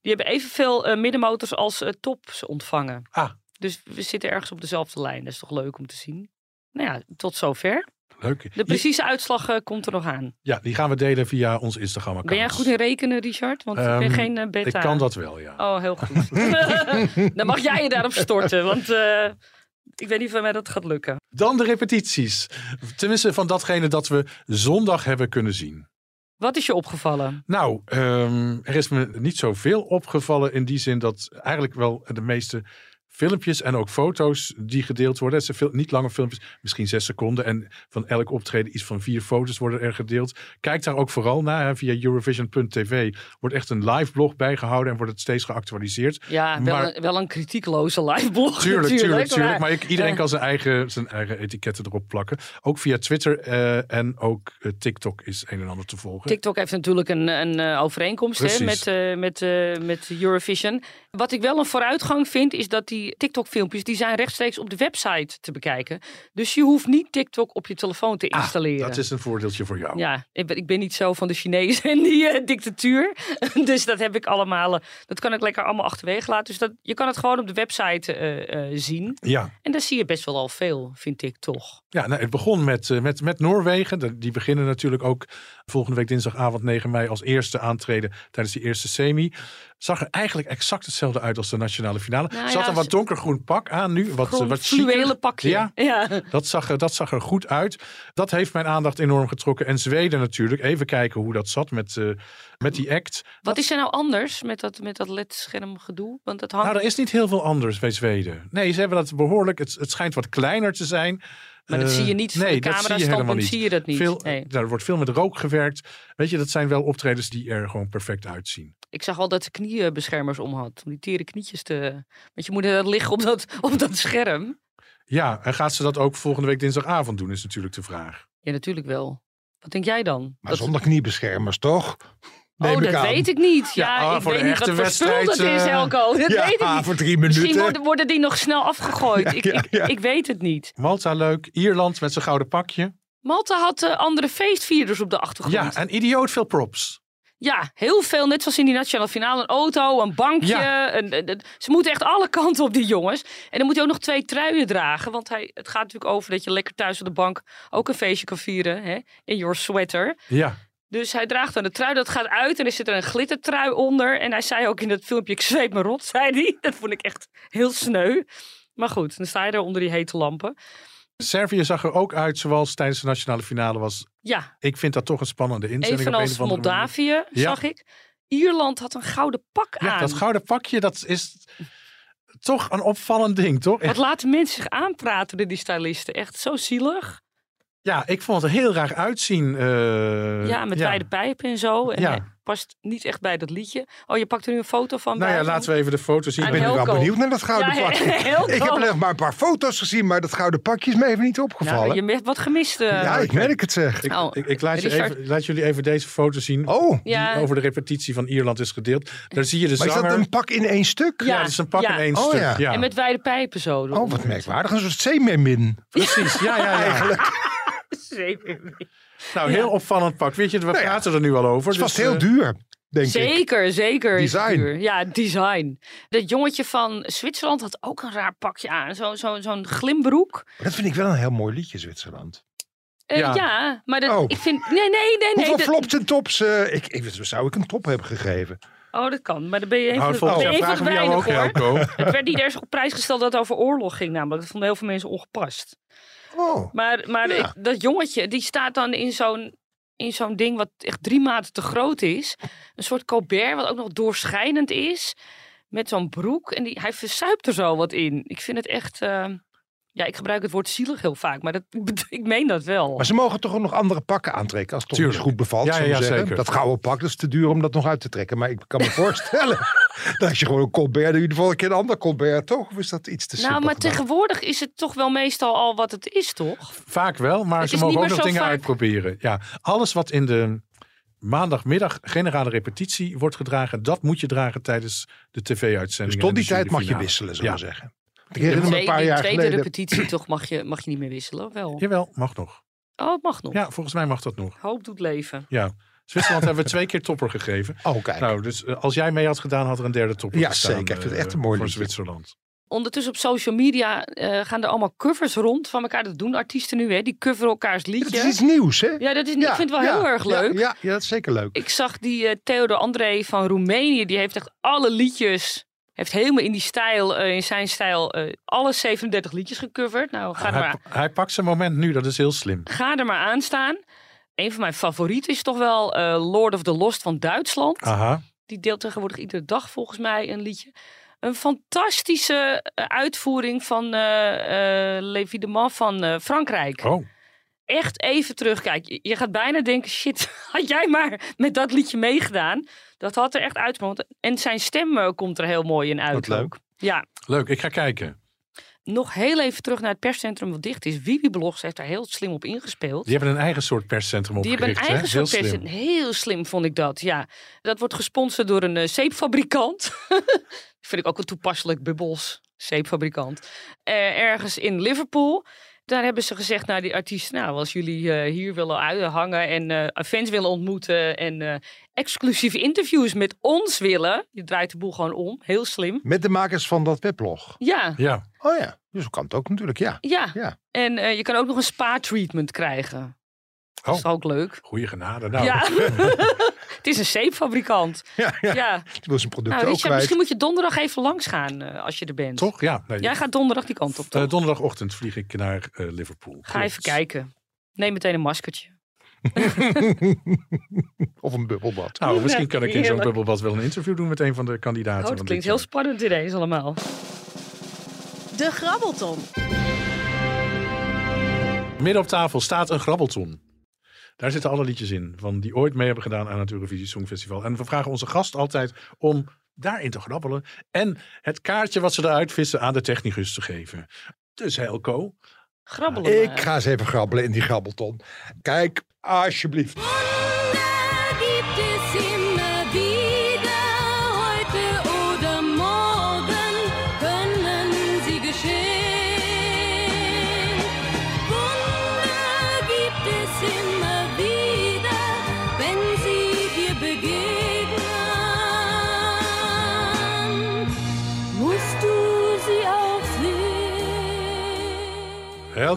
Die hebben evenveel eh, middenmotors als eh, tops ontvangen. Ah. Dus we zitten ergens op dezelfde lijn. Dat is toch leuk om te zien. Nou ja, tot zover. Leuk. De precieze uitslag komt er nog aan. Ja, die gaan we delen via ons Instagram-account. Ben jij goed in rekenen, Richard? Want ik ben Ehm, geen beta. Ik kan dat wel, ja. Oh, heel goed. Dan mag jij je daarop storten, want ik weet niet of mij dat gaat lukken. Dan de repetities. Tenminste van datgene dat we zondag hebben kunnen zien. Wat is je opgevallen? Nou, ehm, er is me niet zoveel opgevallen in die zin dat eigenlijk wel de meeste filmpjes en ook foto's die gedeeld worden. Het zijn veel, niet lange filmpjes, misschien zes seconden. En van elk optreden iets van vier foto's worden er gedeeld. Kijk daar ook vooral naar. Hè. Via Eurovision.tv wordt echt een live blog bijgehouden en wordt het steeds geactualiseerd. Ja, wel, Maar- een, wel een kritiekloze liveblog Tuurlijk, tuurlijk, natuurlijk. tuurlijk. Maar ik, iedereen kan zijn eigen, zijn eigen etiketten erop plakken. Ook via Twitter eh, en ook eh, TikTok is een en ander te volgen. TikTok heeft natuurlijk een, een eh, overeenkomst hè, met, met, met Eurovision. Wat ik wel een vooruitgang vind, is dat die TikTok-filmpjes... die zijn rechtstreeks op de website te bekijken. Dus je hoeft niet TikTok op je telefoon te Ah, installeren. dat is een voordeeltje voor jou. Ja, ik ben, ik ben niet zo van de Chinezen en die eh, dictatuur. dus dat heb ik allemaal. eh, dat kan ik lekker allemaal achterwege laten. Dus dat, je kan het gewoon op de website eh, zien. Ja, En daar zie je best wel al veel, vind ik toch. ja nou, het begon met, met, met Noorwegen. Die beginnen natuurlijk ook volgende week dinsdagavond 9 mei als eerste aantreden tijdens die eerste semi. Zag er eigenlijk exact hetzelfde uit als de nationale finale. Nou Zat ja, een wat donkergroen pak aan nu. Wat, wat fluwelen chiquer. pakje. Ja, ja. Dat zag, er, dat zag er goed uit. Dat heeft mijn aandacht enorm getrokken. En Zweden natuurlijk. Even kijken hoe dat zat met, eh, met die act. Wat is er nou anders met dat, met dat ledscherm gedoe? Want hangt... Nou, er is niet heel veel anders bij Zweden. Nee, ze hebben dat behoorlijk. Het, het schijnt wat kleiner te zijn. Maar dat Eh, zie je niet van nee, de dat zie je camera standpunt zie je dat niet. Veel, nee. Daar wordt veel met rook gewerkt. Weet je, dat zijn wel optredens die er gewoon perfect uitzien. Ik zag al dat ze kniebeschermers om had. Om die tere knietjes te... Want je moet dat liggen op dat, op dat scherm. Ja, en gaat ze dat ook volgende week dinsdagavond doen, is natuurlijk de vraag. Ja, natuurlijk wel. Wat denk jij dan? Maar Dat- zonder kniebeschermers, toch? Oh, dat aan. weet ik niet. Ja, Ja, ah, ik voor weet de niet wat dat is, eh, Elko. Dat ja, weet ik niet. voor drie Misschien worden, worden die nog snel afgegooid. ik, Ja, ik, weet het niet. Malta leuk, Ierland met zijn gouden pakje. Malta had eh, andere feestvierders op de achtergrond. Ja, en idioot veel props. Ja, heel veel. Net zoals in die nationale finale. Een auto, een bankje. Ja. Een, een- een- ze moeten echt alle kanten op, die jongens. En dan moet hij ook nog twee truien dragen. Want hij, het gaat natuurlijk over dat je lekker thuis op de bank ook een feestje kan vieren. Hè? In your sweater. Ja, Dus hij draagt dan de trui, dat gaat uit en er zit er een glittertrui onder. En hij zei ook in dat filmpje, ik zweep me rot, zei hij. Dat vond ik echt heel sneu. Maar goed, dan sta je er onder die hete lampen. Servië zag er ook uit zoals tijdens de nationale finale was. Ja, Ik vind dat toch een spannende inzending. op een evenals manier. Moldavië, Ja. zag ik. Ierland had een gouden pak Ja, aan. dat gouden pakje, dat is toch een opvallend ding, toch? Wat laten mensen zich aanpraten, die stylisten. Echt zo zielig. Ja, ik vond het er heel raar uitzien. eh, ja, met wijde pijpen en zo. En Ja. hij past niet echt bij dat liedje. Oh, je pakt er nu een foto van Nou ja, laten we even de foto zien. Ik ben wel benieuwd naar dat gouden Ja, pakje. Ik heb alleen maar een paar foto's gezien, maar dat gouden pakje is me even niet opgevallen. Nou, je hebt wat gemist. eh. ja, ik merk het zeg. Ik, Oh, ik, ik laat, je even, laat jullie even deze foto zien. Oh, Ja. Die over de repetitie van Ierland is gedeeld. Daar zie je de maar is zanger. dat een pak in één stuk? Ja, dat is een pak Ja. in één Oh, stuk. ja. Ja. En met wijde pijpen zo. Oh, wat merkwaardig. Een soort zeemeermin. Precies, ja, ja, ja. Nou, heel opvallend pak. Weet je, we ja. praten er nu al over. Het is vast dus, heel eh, duur, denk ik. Zeker, zeker. is het Design. duur. Ja, design. Dat jongetje van Zwitserland had ook een raar pakje aan. Zo- zo- Zo'n glimbroek. Dat vind ik wel een heel mooi liedje, Zwitserland. Eh, Ja. ja. maar dat, Oh. ik vind... Nee, nee, nee. nee Hoeveel dat- flops en tops? eh, ik, ik, zou ik een top hebben gegeven? Oh, dat kan. Maar dan ben je even, Nou, ben je even vragen we jou ook, weinig, hoor. Helco. Het werd niet eens op prijs gesteld dat het over oorlog ging namelijk. Dat vonden heel veel mensen ongepast. Oh, Maar, maar Ja. ik- dat jongetje, die staat dan in zo'n, in zo'n ding wat echt drie maten te groot is. Een soort Colbert, wat ook nog doorschijnend is. Met zo'n broek. En die, hij verzuipt er zo wat in. Ik vind het echt... eh, ja, ik gebruik het woord zielig heel vaak. Maar dat, ik meen dat wel. maar ze mogen toch ook nog andere pakken aantrekken als het toch Tuurlijk. niet goed bevalt. Ja, zou ja, zeggen. zeker. Dat gouden pak, dat is te duur om dat nog uit te trekken. Maar ik kan me voorstellen dat als je gewoon een Colbert, in ieder geval een keer een ander Colbert, toch? Of is dat iets te nou, simpel maar gedaan? tegenwoordig is het toch wel meestal al wat het is, toch? Vaak wel, maar Het ze mogen ook nog dingen vaak- uitproberen. Ja, alles wat in de maandagmiddag generale repetitie wordt gedragen, dat moet je dragen tijdens de Dus tv-uitzending. tot die tijd mag je wisselen, zullen we Ja. zeggen. Ik herinner me Twee- een paar jaar tweede geleden. repetitie toch mag je, mag je niet meer wisselen, wel? Jawel, mag nog. Oh, het mag nog. Ja, volgens mij mag dat nog. Hoop doet leven. Ja. Zwitserland hebben we twee keer topper gegeven. Oh, kijk. Nou, dus eh, als jij mee had gedaan, had er een derde topper Ja, gestaan, zeker. Ik vind het eh, echt een mooi voor. Zwitserland. Ondertussen op social media eh, gaan er allemaal covers rond van elkaar. Dat doen artiesten nu, hè? Die coveren elkaars het liedje. is iets nieuws, hè? Ja, dat is, ik vind het wel ja, heel erg ja, leuk. Ja, ja, dat is zeker leuk. Ik zag die Theodor André van Roemenië. Die heeft echt alle liedjes... Heeft helemaal in die stijl, eh, in zijn stijl, eh, alle 37 liedjes gecoverd. Nou, ga er, Hij, maar, hij pakt zijn moment nu, dat is heel slim. ga er maar aan staan. Een van mijn favorieten is toch wel eh, Lord of the Lost van Duitsland. Aha. Die deelt tegenwoordig iedere dag volgens mij een liedje. Een fantastische uitvoering van eh Levi de Man van Frankrijk. Oh, Echt even terugkijken. Je gaat bijna denken, shit, had jij maar met dat liedje meegedaan. Dat had er echt uitgekomen. En zijn stem eh, komt er heel mooi in uit. Wat leuk. ook. Ja, leuk. Ik ga kijken. nog heel even terug naar het perscentrum wat dicht is. Wibi Blogs heeft daar heel slim op ingespeeld. Die hebben een eigen soort perscentrum Die hebben een eigen hè? soort Heel slim. Heel slim vond ik dat, ja. Dat wordt gesponsord door een eh, zeepfabrikant. vind ik ook een toepasselijk bubbels zeepfabrikant. Eh, ergens in Liverpool. Daar hebben ze gezegd naar die artiesten... nou, als jullie eh, hier willen uithangen en eh, fans willen ontmoeten... en eh, exclusieve interviews met ons willen... je draait de boel gewoon om, heel slim. Met de makers van dat weblog. Ja, Ja, Oh ja, dus kan het ook natuurlijk, ja. ja. Ja. En eh, je kan ook nog een spa-treatment krijgen. Dat is Oh. ook leuk. goede genade. Nou, Ja, het is een zeepfabrikant. Ja, ja. Ja, Die wil zijn producten nou, ook Richard, kwijt. misschien moet je donderdag even langs gaan eh, als je er bent. toch? Ja. Nee. Jij gaat donderdag die kant op, toch? Eh, donderdagochtend vlieg ik naar eh, Liverpool. Ga Klopt. even kijken. Neem meteen een maskertje. Of een bubbelbad. Nou, misschien kan ik in zo'n bubbelbad wel een interview doen met een van de kandidaten. Oh, dat klinkt heel jaar. spannend ineens allemaal. De Grabbelton. Midden op tafel staat een grabbelton. Daar zitten alle liedjes in van die ooit mee hebben gedaan aan het Eurovisie Songfestival. En we vragen onze gast altijd om daarin te grabbelen. En het kaartje wat ze eruit vissen aan de technicus te geven. Dus Helco, Grabbelen Ik ga eens even grabbelen in die grabbelton. Kijk, alsjeblieft.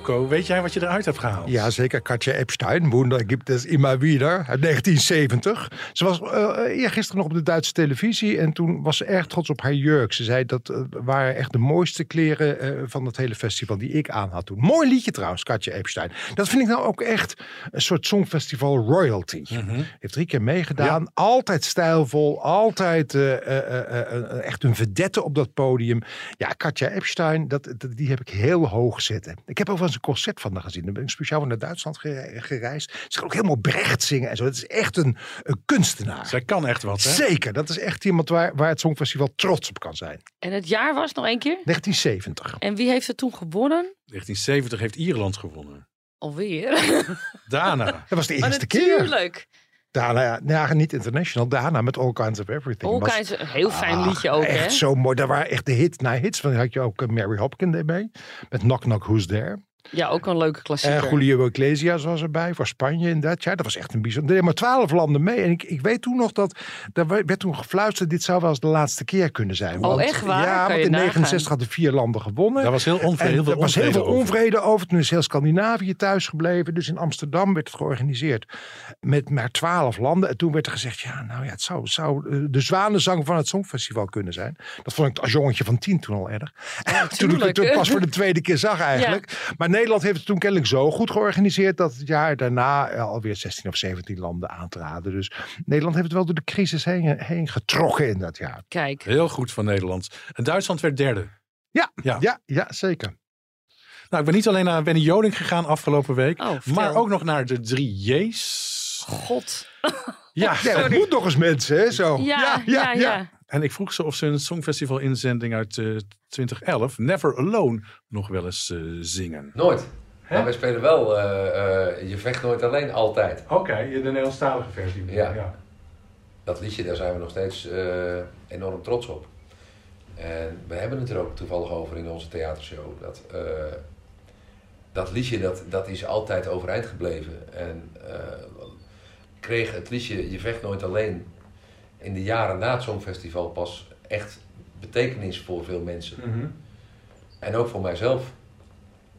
Weet jij wat je eruit hebt gehaald? Ja, zeker. Katja Epstein, Wunder gibt es immer wieder, uit 1970. Ze was eh eergisteren nog op de Duitse televisie en toen was ze erg trots op haar jurk. Ze zei dat eh, waren echt de mooiste kleren eh, van het hele festival die ik aan had toen. Mooi liedje trouwens, Katja Epstein. Dat vind ik nou ook echt een soort songfestival royalty. Heeft drie keer meegedaan. Altijd stijlvol, altijd eh, eh, eh, eh, echt een vedette op dat podium. Ja, Katja Epstein, dat, dat- die heb ik heel hoog zitten. Ik heb ook wel eens een concert van haar gezien. Dan ben ik speciaal naar Duitsland gere- gereisd. Ze kan ook helemaal Brecht zingen en zo. Het is echt een, een kunstenaar. Zij kan echt wat, hè? Zeker, dat is echt iemand waar, waar het Songfestival trots op kan zijn. En het jaar was nog één keer? 1970. En wie heeft het toen gewonnen? 1970 heeft Ierland gewonnen. Alweer. Dana. Dat was de eerste keer. natuurlijk. Daarna, ja, nou, niet international, daarna met All Kinds of Everything. All Was- Kinds, een heel fijn Ah, liedje ook, Echt hè? zo mooi. Daar waren echt de hits na hits. Van had je ook eh, Mary Hopkins erbij. Met Knock Knock Who's There. Ja, ook een leuke En klassieker. Julio Iglesias was erbij voor Spanje in dat jaar. Dat was echt een bijzonder. Er deden maar twaalf landen mee. En ik, ik weet toen nog dat. Er werd toen gefluisterd. Dit zou wel eens de laatste keer kunnen zijn. Oh, echt waar? Ja, Kan want in nagaan. 69 hadden vier landen gewonnen. Daar was heel, onvrede, heel veel er was heel onvrede veel over. onvrede over. Toen is heel Scandinavië thuisgebleven. Dus in Amsterdam werd het georganiseerd met maar twaalf landen. En toen werd er gezegd, ja, nou ja, het zou, zou eh, de zwanenzang van het Songfestival kunnen zijn. Dat vond ik als jongetje van tien toen al erg. toen ik het pas voor de tweede keer zag eigenlijk. Maar Nederland heeft het toen kennelijk zo goed georganiseerd... dat het jaar daarna eh, alweer 16 of 17 landen aantraden. Dus Nederland heeft het wel door de crisis heen, heen getrokken in dat jaar. Kijk. Heel goed van Nederland. En Duitsland werd derde. Ja, Ja. ja. ja, zeker. Nou, ik ben niet alleen naar Benny Joling gegaan afgelopen week. Oh, maar ook nog naar de drie J's. God. Ja, Ja, dat moet nog eens mensen, hè? Zo. Ja, ja, ja. En ik vroeg ze of ze een Songfestival inzending uit eh, 2011, Never Alone, nog wel eens eh, zingen. Nooit. Maar wij spelen wel eh, eh, Je vecht nooit alleen, altijd. Oké, de Nederlandstalige versie. Ja. Dat liedje, daar zijn we nog steeds eh, enorm trots op. En we hebben het er ook toevallig over in onze theatershow. Dat, eh, dat liedje, dat, dat is altijd overeind gebleven. En eh, kreeg het liedje Je vecht nooit alleen in de jaren na het Songfestival pas echt betekenis voor veel mensen. Mhm. En ook voor mijzelf.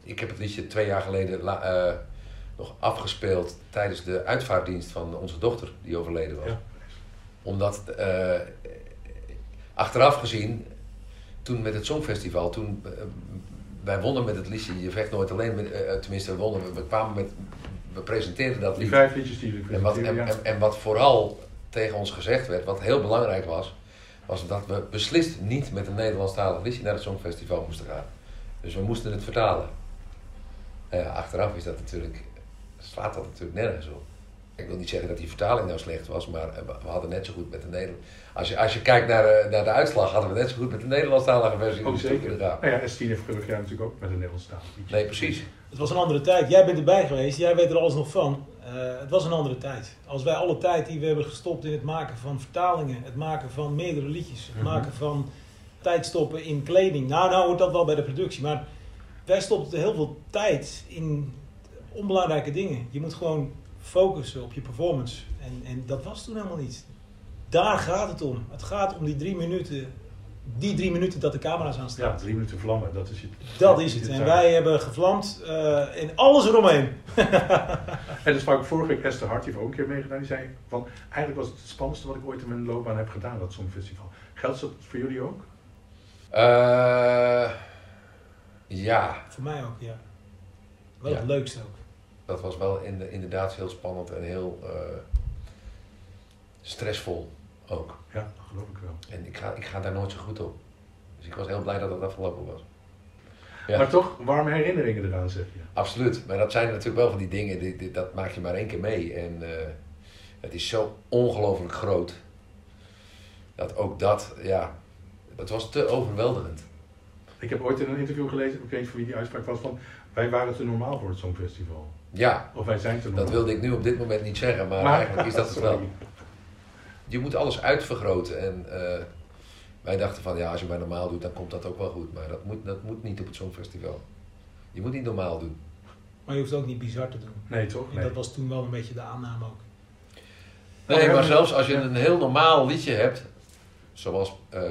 Ik heb het liedje twee jaar geleden eh, nog afgespeeld tijdens de uitvaartdienst van onze dochter, die overleden was. Ja. Omdat, eh, achteraf gezien, toen met het Songfestival, toen eh, wij wonnen met het liedje Je vecht nooit alleen, met, tenminste we wonnen, we, we kwamen met, we presenteerden dat Die lied. vijf liedjes die jullie En wat, en, en wat vooral tegen ons gezegd werd, wat heel belangrijk was, was dat we beslist niet met een Nederlandstalig liedje naar het Songfestival moesten gaan. Dus we moesten het vertalen. Nou ja, achteraf is dat natuurlijk, slaat dat natuurlijk nergens op. Ik wil niet zeggen dat die vertaling nou slecht was, maar eh, we- hadden net zo goed met de Nederland. Als je, als je kijkt naar de, naar de uitslag, hadden we net zo goed met de Nederlandstalige versie Ook naartoe zeker. kunnen gaan. Nou ja, Estine heeft vorig jaar natuurlijk ook met een Nederlandstalig liedje. Nee, precies. Het was een andere tijd. Jij bent erbij geweest, jij weet er alles nog van. Eh, het was een andere tijd. Als wij alle tijd die we hebben gestopt in het maken van vertalingen, het maken van meerdere liedjes, het Mhm. maken van tijdstoppen in kleding. Nou, nou hoort dat wel bij de productie, maar wij stopten heel veel tijd in onbelangrijke dingen. Je moet gewoon focussen op je performance. En, en dat was toen helemaal niet. Daar gaat het om. Het gaat om die drie minuten, die drie minuten dat de camera's aanstaan. Ja, drie minuten vlammen, dat is het. Dat is het. En wij hebben gevlamd eh in alles eromheen. En dat sprak ik vorige week Esther Hart, die heeft ook een keer meegedaan. Die zei van, eigenlijk was het het spannendste wat ik ooit in mijn loopbaan heb gedaan, dat Songfestival. Geldt dat voor jullie ook? Eh, ja, Voor mij ook, ja. Wel Ja. het leukste ook. Dat was wel in- inderdaad heel spannend en heel eh, stressvol ook. Ja, dat geloof ik wel. En ik ga, ik ga daar nooit zo goed op. Dus ik was heel blij dat het afgelopen was. Ja. Maar toch, warme herinneringen eraan, zeg je. Absoluut. Maar dat zijn natuurlijk wel van die dingen, die, die- dat maak je maar één keer mee. En eh, het is zo ongelooflijk groot. Dat ook dat, ja, dat was te overweldigend. Ik heb ooit in een interview gelezen, ik weet niet voor wie die uitspraak was, van wij waren te normaal voor het Songfestival. Ja, Of wij zijn te normaal. dat wilde ik nu op dit moment niet zeggen, maar, Maar- eigenlijk is dat het wel. Je moet alles uitvergroten en eh, wij dachten van ja, als je maar normaal doet, dan komt dat ook wel goed. Maar dat moet, dat moet niet op het Songfestival. Je moet niet normaal doen. Maar je hoeft ook niet bizar te doen. Nee, toch? En Nee. dat was toen wel een beetje de aanname ook. Nee, maar zelfs als je een heel normaal liedje hebt, zoals uh,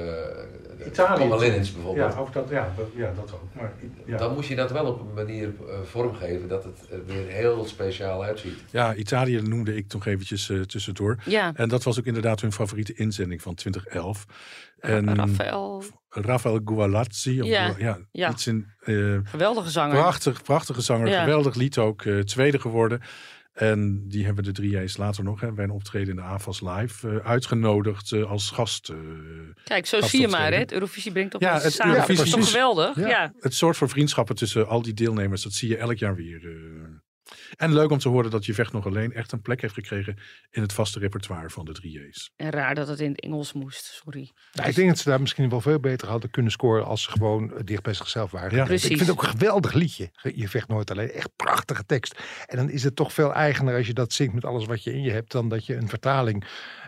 Italië. Bijvoorbeeld. Ja, ook dat, ja, dat, ja, dat ook. Maar, ja. Dan moest je dat wel op een manier uh, vormgeven dat het er weer heel speciaal uitziet. Ja, Italië noemde ik nog eventjes uh, tussendoor. Ja. En dat was ook inderdaad hun favoriete inzending van 2011. En Rafael. Rafael Gualazzi. Ja. ja, Ja. iets in. eh, Geweldige zanger. prachtig, prachtige zanger, Ja. geweldig lied ook. eh, tweede geworden. En die hebben de drie J's later nog hè, bij een optreden in de AFAS Live eh, uitgenodigd eh, als gast. eh. Kijk, zo zie je maar, hè? Het Eurovisie brengt toch Ja, het samen. Dat is toch geweldig? Ja. Ja. het soort van vriendschappen tussen al die deelnemers, dat zie je elk jaar weer. En leuk om te horen dat Je Vecht Nog Alleen echt een plek heeft gekregen in het vaste repertoire van de drie J's. En raar dat het in het Engels moest, sorry. Nou, ik denk dat ze daar misschien wel veel beter hadden kunnen scoren als ze gewoon dicht bij zichzelf waren. Ja. gebleven. Ik Precies. vind het ook een geweldig liedje. Je vecht nooit alleen. Echt prachtige tekst. En dan is het toch veel eigener als je dat zingt met alles wat je in je hebt. Dan dat je een vertaling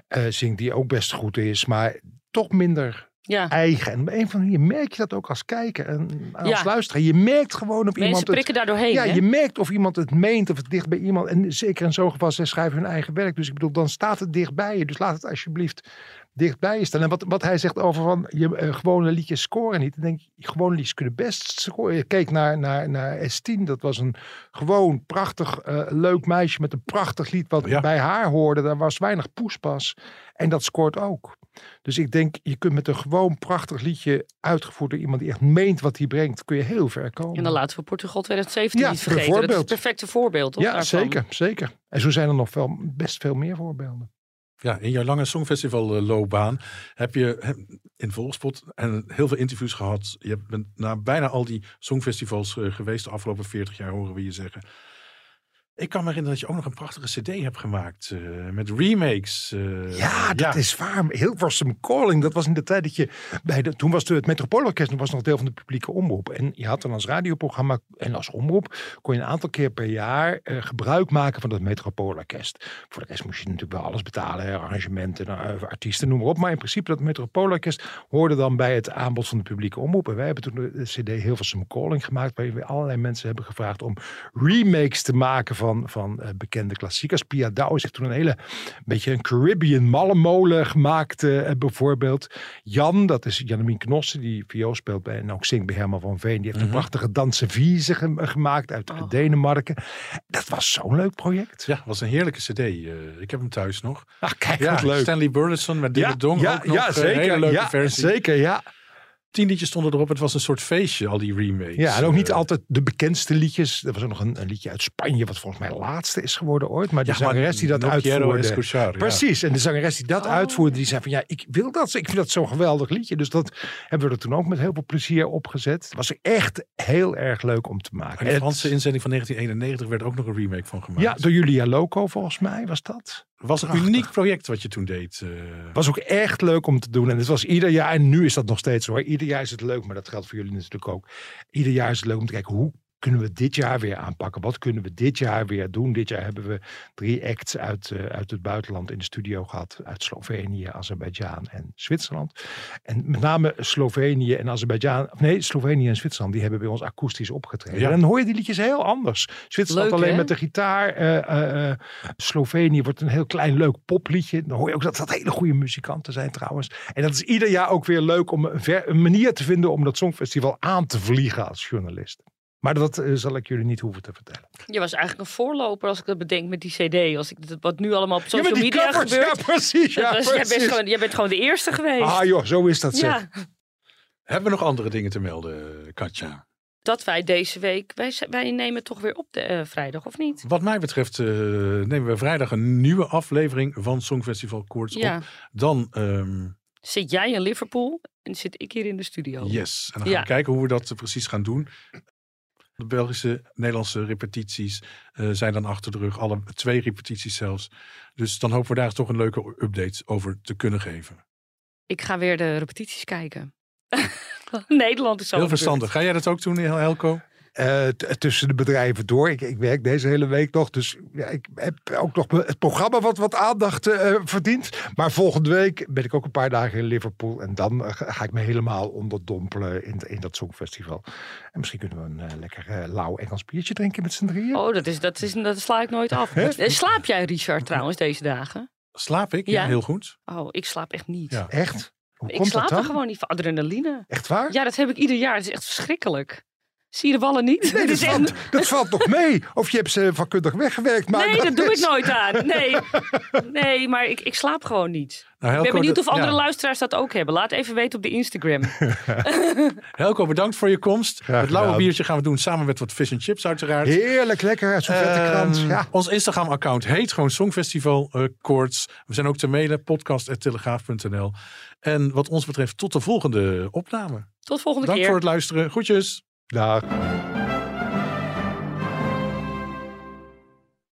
eh, zingt die ook best goed is. Maar toch minder Ja, eigen. En op een andere manier merk je dat ook als kijker en als Ja. luisteraar. Je merkt gewoon of mensen iemand het prikken daar doorheen, ja, hè? je merkt of iemand het meent of het dicht bij iemand. En zeker in zo'n geval, zij schrijven hun eigen werk. Dus ik bedoel, dan staat het dicht bij je. Dus laat het alsjeblieft dicht bij je staan. En wat, wat hij zegt over van je eh, gewone liedjes scoren niet. Dan denk ik, gewone liedjes kunnen best scoren. Je keek naar, naar, naar S10. Dat was een gewoon prachtig eh, leuk meisje met een prachtig lied wat Ja. bij haar hoorde. Daar was weinig poespas. En dat scoort ook. Dus ik denk, je kunt met een gewoon prachtig liedje uitgevoerd door iemand die echt meent wat hij brengt, kun je heel ver komen. En dan laten we Portugal 2017 Ja, niet vergeten. Dat is het perfecte voorbeeld, toch? Ja, daarvan? zeker, zeker. En zo zijn er nog wel best veel meer voorbeelden. Ja, in jouw lange songfestival eh, loopbaan heb je in Volkspot en heel veel interviews gehad. Je bent naar bijna al die songfestivals eh, geweest de afgelopen 40 jaar, horen we je zeggen. Ik kan me herinneren dat je ook nog een prachtige cd hebt gemaakt eh, met remakes. eh, Ja, dat is waar. Hilversum Calling, dat was in de tijd dat je bij de, toen was de, het Metropoolorkest nog was nog deel van de publieke omroep. En je had dan als radioprogramma en als omroep kon je een aantal keer per jaar eh, gebruik maken van dat Metropoolorkest. Voor de rest moest je natuurlijk wel alles betalen, arrangementen, artiesten, noem maar op. Maar in principe dat Metropoolorkest hoorde dan bij het aanbod van de publieke omroep. En wij hebben toen de, cd Hilversum Calling gemaakt, waarin we allerlei mensen hebben gevraagd om remakes te maken van, van eh, bekende klassiekers. Pia Douw heeft toen een hele beetje een Caribbean mallenmolen gemaakt, eh, bijvoorbeeld. Jan, dat is Jannemien Knossen, die viool speelt bij en ook zingt bij Herman van Veen. Die heeft een prachtige Danse Vieze ge- gemaakt uit Oh. Denemarken. Dat was zo'n leuk project. Ja, was een heerlijke cd. eh, ik heb hem thuis nog. Ah, kijk, Ja, wat leuk. Stanley Burleson met David Dong ja, ook nog. ja, eh, zeker. hele leuke ja, versie. zeker, ja. Tien liedjes stonden erop. Het was een soort feestje, al die remakes. Ja, en ook niet Eh, altijd de bekendste liedjes. Er was ook nog een, een liedje uit Spanje, wat volgens mij laatste is geworden ooit. Maar de Ja, zangeres die dat No uitvoerde... escuchar, ja. Precies, en de zangeres die dat Oh. uitvoerde, die zei van ja, ik wil dat. Ik vind dat zo'n geweldig liedje. Dus dat hebben we er toen ook met heel veel plezier opgezet. Het was echt heel erg leuk om te maken. En de Franse inzending van 1991 werd ook nog een remake van gemaakt. ja, door Julia Loco volgens mij was dat. Was een prachtig. uniek project wat je toen deed. eh. Was ook echt leuk om te doen. En het was ieder jaar, en nu is dat nog steeds hoor. Ieder jaar is het leuk, maar dat geldt voor jullie natuurlijk ook. Ieder jaar is het leuk om te kijken hoe kunnen we dit jaar weer aanpakken? Wat kunnen we dit jaar weer doen? Dit jaar hebben we drie acts uit, eh, uit het buitenland in de studio gehad. Uit Slovenië, Azerbeidzjan en Zwitserland. En met name Slovenië en Azerbeidzjan, of nee, Slovenië en Zwitserland, die hebben bij ons akoestisch opgetreden. Ja. En dan hoor je die liedjes heel anders. Zwitserland Leuk, alleen hè? met de gitaar. eh, eh, eh, Slovenië wordt een heel klein leuk popliedje. Dan hoor je ook dat dat hele goede muzikanten zijn trouwens. En dat is ieder jaar ook weer leuk om een, ver- een manier te vinden om dat Songfestival aan te vliegen als journalist. Maar dat eh, zal ik jullie niet hoeven te vertellen. Je was eigenlijk een voorloper als ik dat bedenk met die cd. Als ik dat, wat nu allemaal op social media covers, gebeurt. Ja, precies. Ja, dat was- jij, bent gewoon, jij bent gewoon de eerste geweest. Ah joh, zo is dat zeg. Hebben we nog andere dingen te melden, Katja? dat wij deze week, wij, wij nemen toch weer op de eh, vrijdag, of niet? Wat mij betreft eh, nemen we vrijdag een nieuwe aflevering van Songfestival Koorts Ja. op. Dan, ehm, Zit jij in Liverpool en zit ik hier in de studio. yes. En dan gaan Ja. we kijken hoe we dat precies gaan doen. De Belgische, Nederlandse repetities eh, zijn dan achter de rug. Alle twee repetities zelfs. Dus dan hopen we daar toch een leuke update over te kunnen geven. Ik ga weer de repetities kijken. Nederland is zo Heel verstandig. Ga jij dat ook doen, Elko? Eh, tussen de bedrijven door. Ik, ik werk deze hele week nog. Dus ja, ik heb ook nog het programma wat wat aandacht eh, verdient. Maar volgende week ben ik ook een paar dagen in Liverpool. En dan eh, ga ik me helemaal onderdompelen in, in dat Songfestival. En misschien kunnen we een lekker lauw Engels biertje drinken met z'n drieën. Oh, dat, is, dat, is, dat sla ik nooit af. Slaap jij, Richard, trouwens, deze dagen? Slaap ik? Ja, Ja. heel goed. Oh, ik slaap echt niet. Ja. Echt? Hoe Ik komt slaap dat er gewoon niet van. Adrenaline. Echt waar? Ja, dat heb ik ieder jaar. Het is echt verschrikkelijk. Zie je de wallen niet? Nee, dat valt, dat valt nog mee. Of je hebt ze vakkundig weggewerkt. Maar Nee, dat doe ik nooit aan. Nee, nee maar ik, ik slaap gewoon niet. Nou, Ik ben benieuwd of andere ja. luisteraars dat ook hebben. Laat even weten op de Instagram. Helco, bedankt voor je komst. Graag het lauwe biertje gaan we doen samen met wat fish and chips uiteraard. Heerlijk lekker. Zo'n vette Ehm, krant. Ja. Ons Instagram-account heet gewoon Songfestival eh Koorts. We zijn ook te mailen, podcast.telegraaf.nl. En wat ons betreft tot de volgende opname. Tot volgende Dank keer. voor het luisteren. Groetjes. Dag.